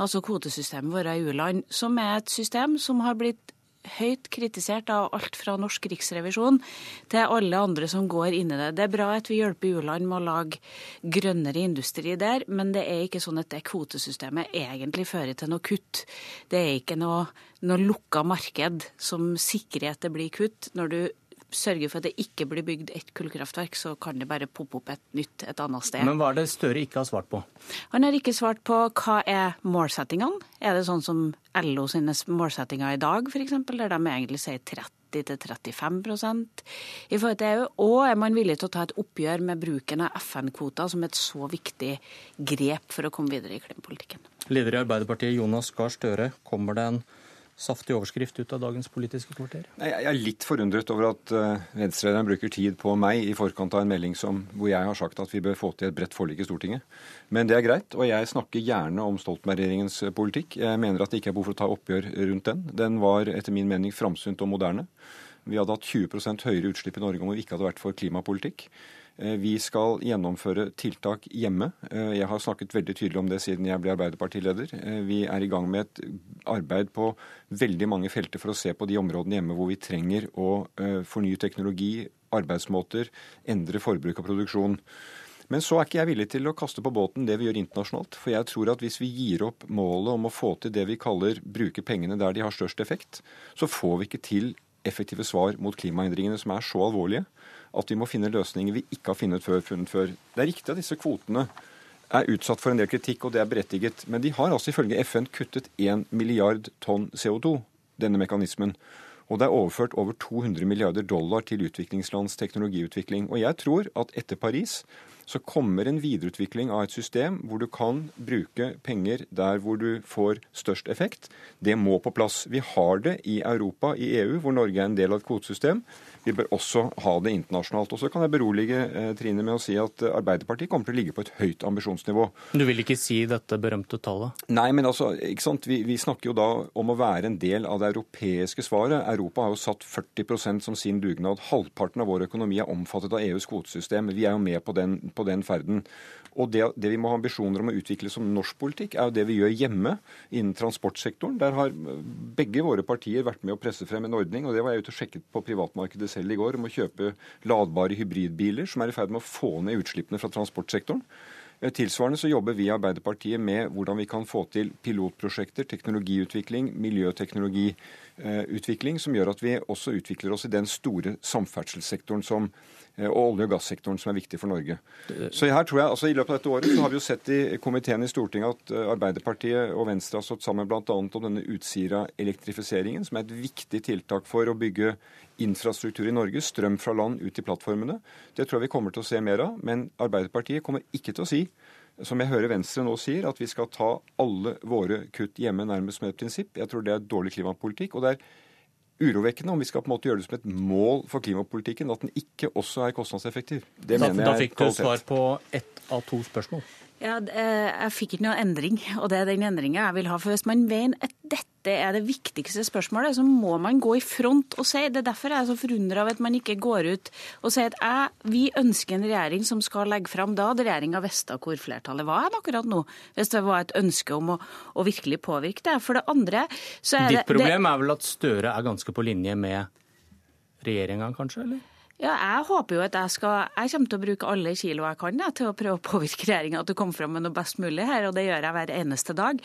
Altså kvotesystemet vårt i u-land, som er et system som har blitt høyt kritisert av alt fra norsk riksrevisjon til alle andre som går inn i det. Det er bra at vi hjelper u-land med å lage grønnere industri der, men det er ikke sånn at det kvotesystemet egentlig fører til noe kutt. Det er ikke noe, noe lukka marked som sikrer at det blir kutt, når du sørger for at det ikke blir bygd ett kullkraftverk, så kan det bare poppe opp et nytt et annet sted. Men hva er det Støre ikke har svart på? Han har ikke svart på hva er målsettingene. Er det sånn som LO sine målsettinger i dag, f.eks., der de egentlig sier 30 30-35% i forhold til EU? Og er man villig til å ta et oppgjør med bruken av FN-kvoter som et så viktig grep for å komme videre i klimapolitikken? Leder i Arbeiderpartiet Jonas Gahr Støre, kommer det en saftig overskrift ut av dagens Politiske kvarter? Jeg er litt forundret over at uh, Venstre-lederen bruker tid på meg i forkant av en melding som, hvor jeg har sagt at vi bør få til et bredt forlik i Stortinget. Men det er greit, og jeg snakker gjerne om Stoltenberg-regjeringens politikk. Jeg mener at det ikke er behov for å ta oppgjør rundt den. Den var etter min mening framsynt og moderne. Vi hadde hatt 20% høyere utslipp i Norge om vi ikke hadde vært for klimapolitikk. Eh, vi skal gjennomføre tiltak hjemme. Eh, jeg har snakket veldig tydelig om det siden jeg ble Arbeiderpartileder. Eh, vi er i gang med et arbeid på veldig mange felter for å se på de områdene hjemme hvor vi trenger å fornye teknologi, arbeidsmåter, endre forbruk og produksjon. Men så er ikke jeg villig til å kaste på båten det vi gjør internasjonalt. For jeg tror at hvis vi gir opp målet om å få til det vi kaller bruke pengene der de har størst effekt, så får vi ikke til effektive svar mot klimaendringene som er så alvorlige at vi må finne løsninger vi ikke har funnet før. Funnet før. Det er riktig at disse kvotene er utsatt for en del kritikk, og det er berettiget. Men de har altså ifølge FN kuttet 1 milliard tonn CO2, denne mekanismen. Og det er overført over 200 milliarder dollar til utviklingslands teknologiutvikling. Og jeg tror at etter Paris så kommer en videreutvikling av et system hvor du kan bruke penger der hvor du får størst effekt. Det må på plass. Vi har det i Europa, i EU, hvor Norge er en del av et kvotesystem. Vi bør også ha det internasjonalt. Og så kan jeg berolige eh, Trine med å si at eh, Arbeiderpartiet kommer til å ligge på et høyt ambisjonsnivå. Du vil ikke si dette berømte tallet? Nei, men altså, ikke sant? Vi, vi snakker jo da om å være en del av det europeiske svaret. Europa har jo satt 40% som sin dugnad. Halvparten av vår økonomi er omfattet av EUs kvotesystem. Vi er jo med på den, på den ferden. Og det, det, vi må ha ambisjoner om å utvikle som norsk politikk, er jo det vi gjør hjemme innen transportsektoren. Der har begge våre partier vært med å presse frem en ordning, og det var jeg ute og sjekket på privatmarkedet selv i går, om å kjøpe ladbare hybridbiler som er i ferd med å få ned utslippene fra transportsektoren. Eh, tilsvarende så jobber vi i Arbeiderpartiet med hvordan vi kan få til pilotprosjekter, teknologiutvikling, miljøteknologiutvikling, som gjør at vi også utvikler oss i den store samferdselssektoren som Eh, og olje- og gassektoren, som er viktig for Norge. Så her tror jeg, altså I løpet av dette året så har vi jo sett i komiteen i Stortinget at eh, Arbeiderpartiet og Venstre har stått sammen bl.a. om denne Utsira-elektrifiseringen, som er et viktig tiltak for å bygge infrastruktur i Norge, strøm fra land ut i plattformene. Det tror jeg vi kommer til å se mer av. Men Arbeiderpartiet kommer ikke til å si som jeg hører Venstre nå sier, at vi skal ta alle våre kutt hjemme nærmest med et prinsipp. Jeg tror det er dårlig klimapolitikk. og det er urovekkende om vi skal på en måte gjøre det som et mål for klimapolitikken, at den ikke også er kostnadseffektiv. Det da, mener jeg Da fikk du svar på ett av to spørsmål. Ja, Jeg fikk ikke noe endring, og det er den endringa jeg vil ha. For hvis man mener at dette er det viktigste spørsmålet, så må man gå i front og si. Det er derfor jeg er så forundra av at man ikke går ut og sier at jeg, vi ønsker en regjering som skal legge fram. Da hadde regjeringa visst hvor flertallet var akkurat nå, hvis det var et ønske om å, å virkelig påvirke det. For det andre så er Ditt det Ditt problem er vel at Støre er ganske på linje med regjeringa, kanskje? eller? Ja, jeg håper jo at jeg skal Jeg kommer til å bruke alle kilo jeg kan ja, til å prøve å påvirke regjeringa til å komme fram med noe best mulig her, og det gjør jeg hver eneste dag.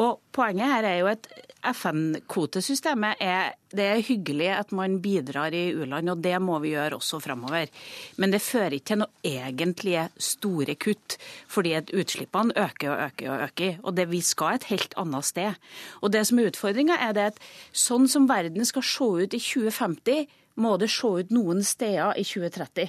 Og poenget her er jo at FN-kvotesystemet er det er hyggelig at man bidrar i u-land, og det må vi gjøre også framover. Men det fører ikke til noe egentlige store kutt, fordi at utslippene øker og øker og øker. Og det, vi skal et helt annet sted. Og det som er utfordringa, er det at sånn som verden skal se ut i 2050 må det se ut noen steder i 2030.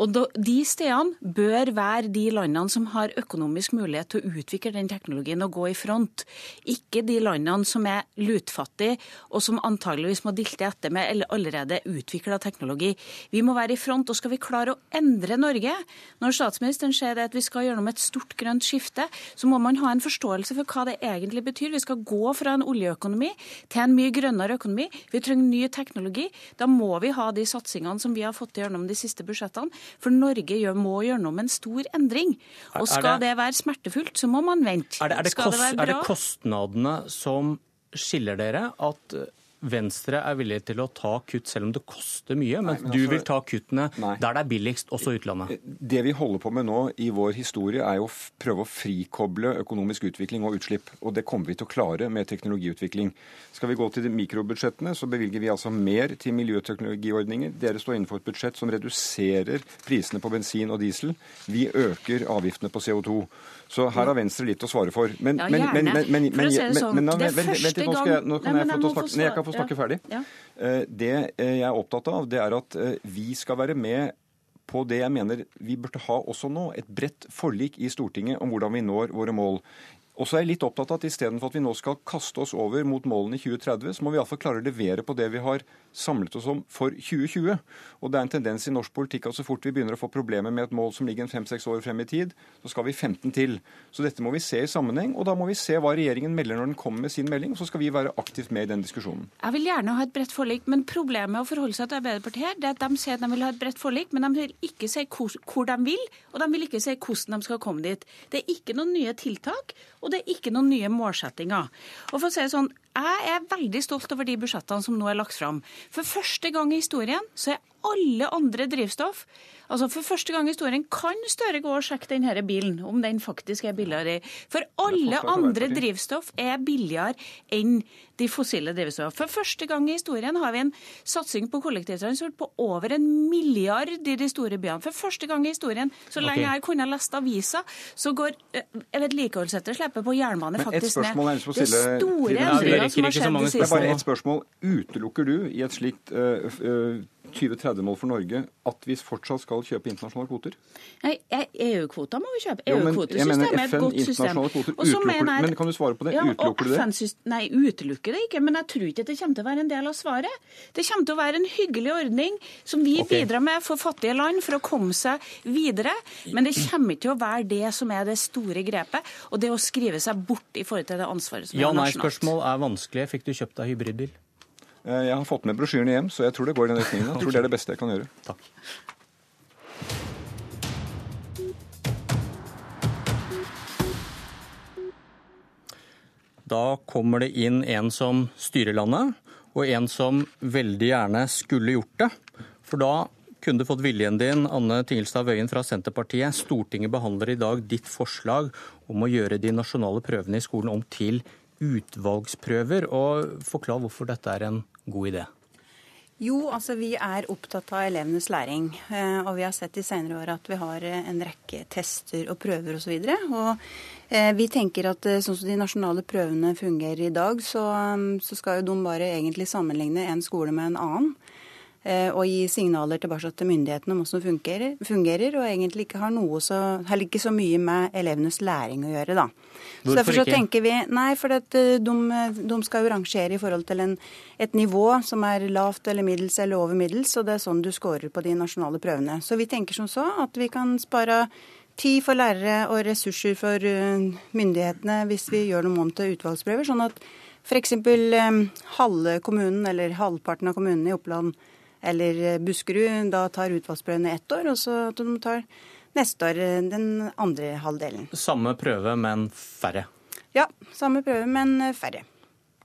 Og De stedene bør være de landene som har økonomisk mulighet til å utvikle den teknologien og gå i front. Ikke de landene som er lutfattige og som antageligvis må dilte etter med eller allerede utvikla teknologi. Vi må være i front, og skal vi klare å endre Norge Når statsministeren sier at vi skal gjennom et stort grønt skifte, så må man ha en forståelse for hva det egentlig betyr. Vi skal gå fra en oljeøkonomi til en mye grønnere økonomi. Vi trenger ny teknologi. Da må vi ha de satsingene som vi har fått gjennom de siste budsjettene. For Norge må gjennom en stor endring. Og skal det, det, være smertefullt, så må man vente. Er det, er det, kost, det er det kostnadene som skiller dere? At Venstre er villig til å ta kutt selv om det koster mye, men du altså- vil ta kuttene Nei. der det er billigst, også utlandet. Det vi holder på med nå i vår historie, er jo å prøve å frikoble økonomisk utvikling og utslipp. Og det kommer vi til å klare med teknologiutvikling. Skal vi gå til de mikrobudsjettene, så bevilger vi altså mer til miljøteknologiordninger. Dere står innenfor et budsjett som reduserer prisene på bensin og diesel. Vi øker avgiftene på CO2. Så her har Venstre litt å svare for. Men, Ja, men, men, gjerne. men, men, For å si det men- sånn, men- det er første gang- Nå kan Nei, jeg men få jeg må snakke- få snakke snakke ferdig. Ja. Eh, Det eh, jeg er opptatt av, det er at eh, vi skal være med på det jeg mener vi burde ha også nå, et bredt forlik i Stortinget om hvordan vi når våre mål. Og så er jeg litt opptatt av at istedenfor at vi nå skal kaste oss over mot målene i 2030, så må vi iallfall klare å levere på det vi har samlet oss om for 2020. Og det er en tendens i norsk politikk at så fort vi begynner å få problemer med et mål som ligger fem-seks år frem i tid, så skal vi 15 til. Så dette må vi se i sammenheng, og da må vi se hva regjeringen melder når den kommer med sin melding, og så skal vi være aktivt med i den diskusjonen. Jeg vil gjerne ha et bredt forlik, men problemet med å forholde seg til Arbeiderpartiet det er at de sier at de vil ha et bredt forlik, men de vil ikke si hvor de vil, og de vil ikke si hvordan de skal komme dit. Det er ikke noen nye tiltak, og det er ikke noen nye målsettinger. Og for å si det sånn, jeg er veldig stolt over de budsjettene som nå er lagt fram. For første gang i historien så er alle andre drivstoff Altså For første gang i historien kan Støre gå og sjekke denne bilen, om den faktisk er billigere. For alle andre drivstoff er billigere enn de fossile drivstoffene. For første gang i historien har vi en satsing på kollektivtransport på over en milliard i de store byene. For første gang i historien, så lenge okay. jeg kunne lest avisa, så går eh, vedlikeholdsetterslepet på jernbane faktisk ned. Men et spørsmål er Det store endringer som har skjedd de siste Det er bare ett spørsmål. Utelukker du i et slikt uh, uh, 2030 mål for Norge at vi fortsatt skal kjøpe internasjonale kvoter? Nei, EU-kvoter må vi kjøpe. EU-kvotesystemet er et godt system. Kvoter, mener, men kan du svare på det? Ja, utelukker du det? Nei, utelukker det ikke. Men jeg tror ikke det kommer til å være en del av svaret. Det kommer til å være en hyggelig ordning som vi okay. bidrar med for fattige land for å komme seg videre. Men det kommer ikke til å være det som er det store grepet, og det å skrive seg bort i forhold til det ansvaret som ja, er nasjonalt. Ja-nei-spørsmål er vanskelig. Fikk du kjøpt deg hybridbil? Eh, Jeg har fått med brosjyrene hjem, så jeg tror det går i den retningen. Jeg tror det er det beste jeg kan gjøre. [LAUGHS] Takk. Da kommer det inn en som styrer landet, og en som veldig gjerne skulle gjort det. For da kunne du fått viljen din, Anne Tingelstad Wøien fra Senterpartiet. Stortinget behandler i dag ditt forslag om å gjøre de nasjonale prøvene i skolen om til utvalgsprøver. Og forklar hvorfor dette er en god idé. Jo, altså vi er opptatt av elevenes læring. eh, Og vi har sett i senere år at vi har eh, en rekke tester og prøver osv. Og, og eh, vi tenker at sånn som de nasjonale prøvene fungerer i dag, så, mm, så skal jo de bare egentlig sammenligne en skole med en annen. Eh, Og gi signaler tilbake til myndighetene om hvordan det fungerer, fungerer og egentlig ikke har noe så, heller ikke så mye med elevenes læring å gjøre, da. Så Hvorfor derfor så ikke? tenker vi, nei, for eh, de, de skal jo rangere i forhold til en, et nivå som er lavt eller middels eller over middels, og det er sånn du scorer på de nasjonale prøvene. Så vi tenker som så at vi kan spare tid for lærere og ressurser for eh, myndighetene hvis vi gjør noe om til utvalgsprøver, sånn at f.eks. halve kommunen eller halvparten av kommunene i Oppland eller eh, Buskerud da tar utvalgsprøvene ett år, og så de tar neste år eh, den andre halvdelen. Samme prøve, men færre. Ja, samme prøve, men eh, færre.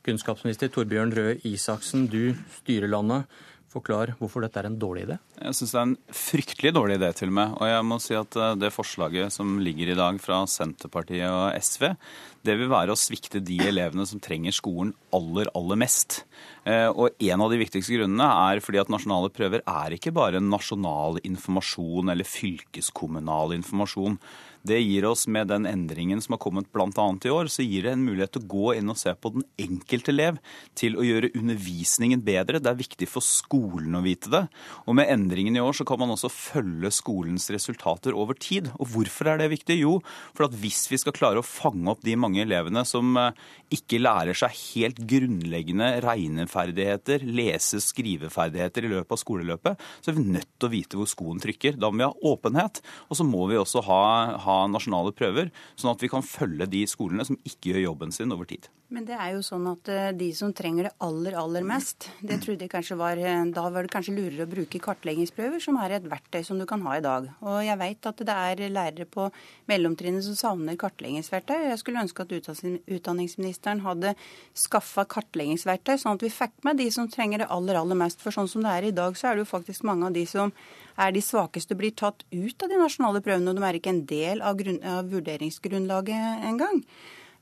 Kunnskapsminister Torbjørn Røe Isaksen, du styrer landet. Forklar hvorfor dette er en dårlig idé. Jeg syns det er en fryktelig dårlig idé, til og med. Og jeg må si at eh, det forslaget som ligger i dag fra Senterpartiet og SV, det vil være å svikte de elevene som trenger skolen aller, aller mest. Eh, Og en av de viktigste grunnene er fordi at nasjonale prøver er ikke bare nasjonal informasjon eller fylkeskommunal informasjon. Det gir oss, med den endringen som har kommet bl.a. i år, så gir det en mulighet til å gå inn og se på den enkelte elev, til å gjøre undervisningen bedre. Det er viktig for skolen å vite det. Og med endringen i år så kan man også følge skolens resultater over tid. Og hvorfor er det viktig? Jo, for at hvis vi skal klare å fange opp de mange elevene som eh, ikke lærer seg helt grunnleggende regneferdigheter, lese- og skriveferdigheter i løpet av skoleløpet, så er vi nødt til å vite hvor skoen trykker. Da må vi ha åpenhet, og så må vi også ha, ha nasjonale prøver, sånn at vi kan følge de skolene som ikke gjør jobben sin over tid. Men det er jo sånn at eh, de som trenger det aller, aller mest, det trodde jeg kanskje var eh, Da var det kanskje lurere å bruke kartleggingsprøver, som er et verktøy som du kan ha i dag. Og jeg vet at det er lærere på mellomtrinnet som savner kartleggingsverktøy. Jeg skulle ønske at utdanningsministeren hadde skaffa kartleggingsverktøy, sånn at vi fikk med de som trenger det aller, aller mest. For sånn som det er i dag, så er det jo faktisk mange av de som er de svakeste, blir tatt ut av de nasjonale prøvene. Og de er ikke en del av, grunn, av vurderingsgrunnlaget engang.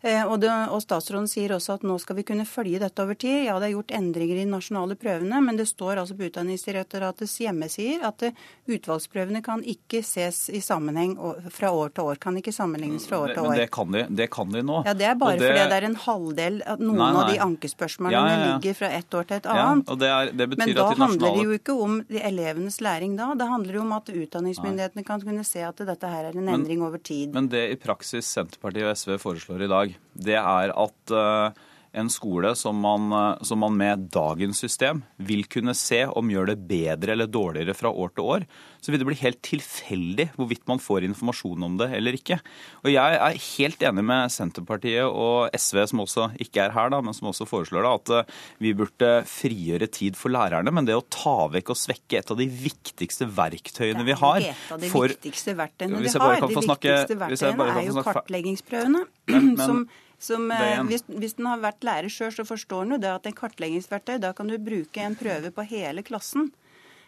Eh, og, det, og, Statsråden sier også at nå skal vi kunne følge dette over tid. Ja, det er gjort endringer i de nasjonale prøvene, men det står altså på Utdanningsdirektoratets hjemmesider at utvalgsprøvene kan ikke ses i sammenheng fra år til år. Kan ikke sammenlignes fra år til år. Men det kan de, det kan de nå. Ja, Det er bare det... fordi det er en halvdel at noen nei, nei. av de ankespørsmålene ja, ja, ja. ligger fra ett år til et annet. Det er, men da nasjonale... handler det jo ikke om elevenes læring da. Det handler jo om at utdanningsmyndighetene kan kunne se at dette her er en endring men, over tid. Men det i praksis Senterpartiet og SV foreslår i dag, det er at eh, en skole som man, eh, som man, med dagens system vil kunne se om gjør det bedre eller dårligere fra år til år, så vil det bli helt tilfeldig hvorvidt man får informasjon om det eller ikke. Og Jeg er helt enig med Senterpartiet og SV, som også ikke er her, da, men som også foreslår det, at eh, vi burde frigjøre tid for lærerne. Men det å ta vekk og svekke et av de viktigste verktøyene vi har Det er ikke et av de viktigste verktøyene vi har. De viktigste verktøyene er jo kartleggingsprøvene. Men, men, [CLEARS THROAT] som som, eh, hvis, hvis den har vært lærer sjøl, så forstår den jo det at en kartleggingsverktøy, da kan du bruke en prøve på hele klassen.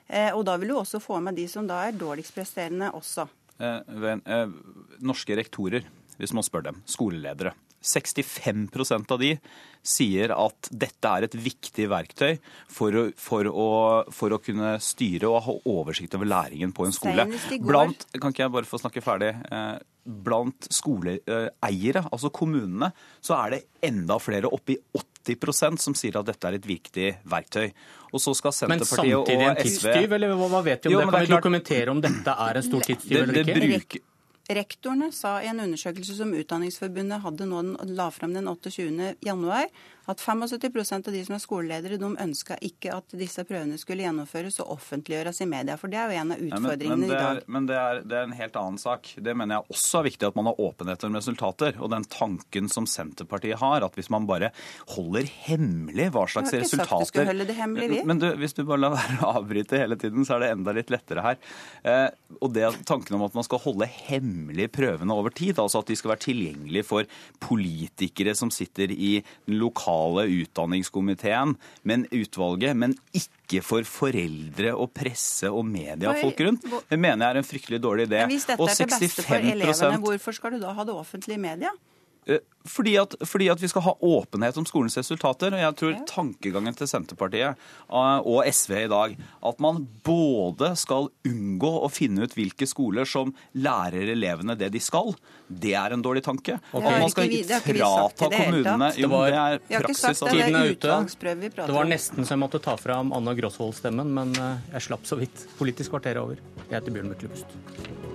Eh, og da vil du også få med de som da er dårligst presterende også. Eh, eh, norske rektorer, hvis man spør dem, skoleledere. 65% av de sier at dette er et viktig verktøy for å, for å, for å kunne styre og ha oversikt over læringen på en skole. Blant, kan ikke jeg bare få snakke ferdig? Eh, blant skoleeiere, altså kommunene, så er det enda flere, oppi 80% som sier at dette er et viktig verktøy. Og så skal Senterpartiet og SV Men samtidig en tidstyv, eller hva vet vi om jo, det? Kan vi dokumentere om dette er en stor tidstyv eller ikke? Det bruker, Rektorene sa i en undersøkelse som Utdanningsforbundet hadde nå, la fram den 28. januar, at 75 av de som er skoleledere, de ønska ikke at disse prøvene skulle gjennomføres og offentliggjøres i media. For det er jo en av utfordringene ja, men, men er, i dag. Men det er, det er, en helt annen sak. Det mener jeg også er viktig at man har åpenhet om resultater. Og den tanken som Senterpartiet har, at hvis man bare holder hemmelig hva slags resultater Jeg har ikke sagt du skulle holde det hemmelig, vi. Men du, hvis du bare lar være å avbryte hele tiden, så er det enda litt lettere her. Eh, og det tanken om at man skal holde hemmelig prøvene over tid, altså at de skal være tilgjengelige for politikere som sitter i den lokale utdanningskomiteen, men utvalget, men ikke for foreldre og presse og media folk rundt. Det mener jeg er en fryktelig dårlig idé. Men hvis dette er til beste for elevene, hvorfor skal du da ha det offentlige media? Eh, fordi at, fordi at, vi skal ha åpenhet om skolens resultater. Og jeg tror tankegangen til Senterpartiet eh, og SV i dag, at man både skal unngå å finne ut hvilke skoler som lærer elevene det de skal, det er en dårlig tanke. Og at man skal frata kommunene Jo, det er praksis. Tiden er ute. Det var nesten så jeg måtte ta fram Anna Grosvold-stemmen, men eh, jeg slapp så vidt. Politisk kvarter er over. Jeg heter Bjørn Myklebust.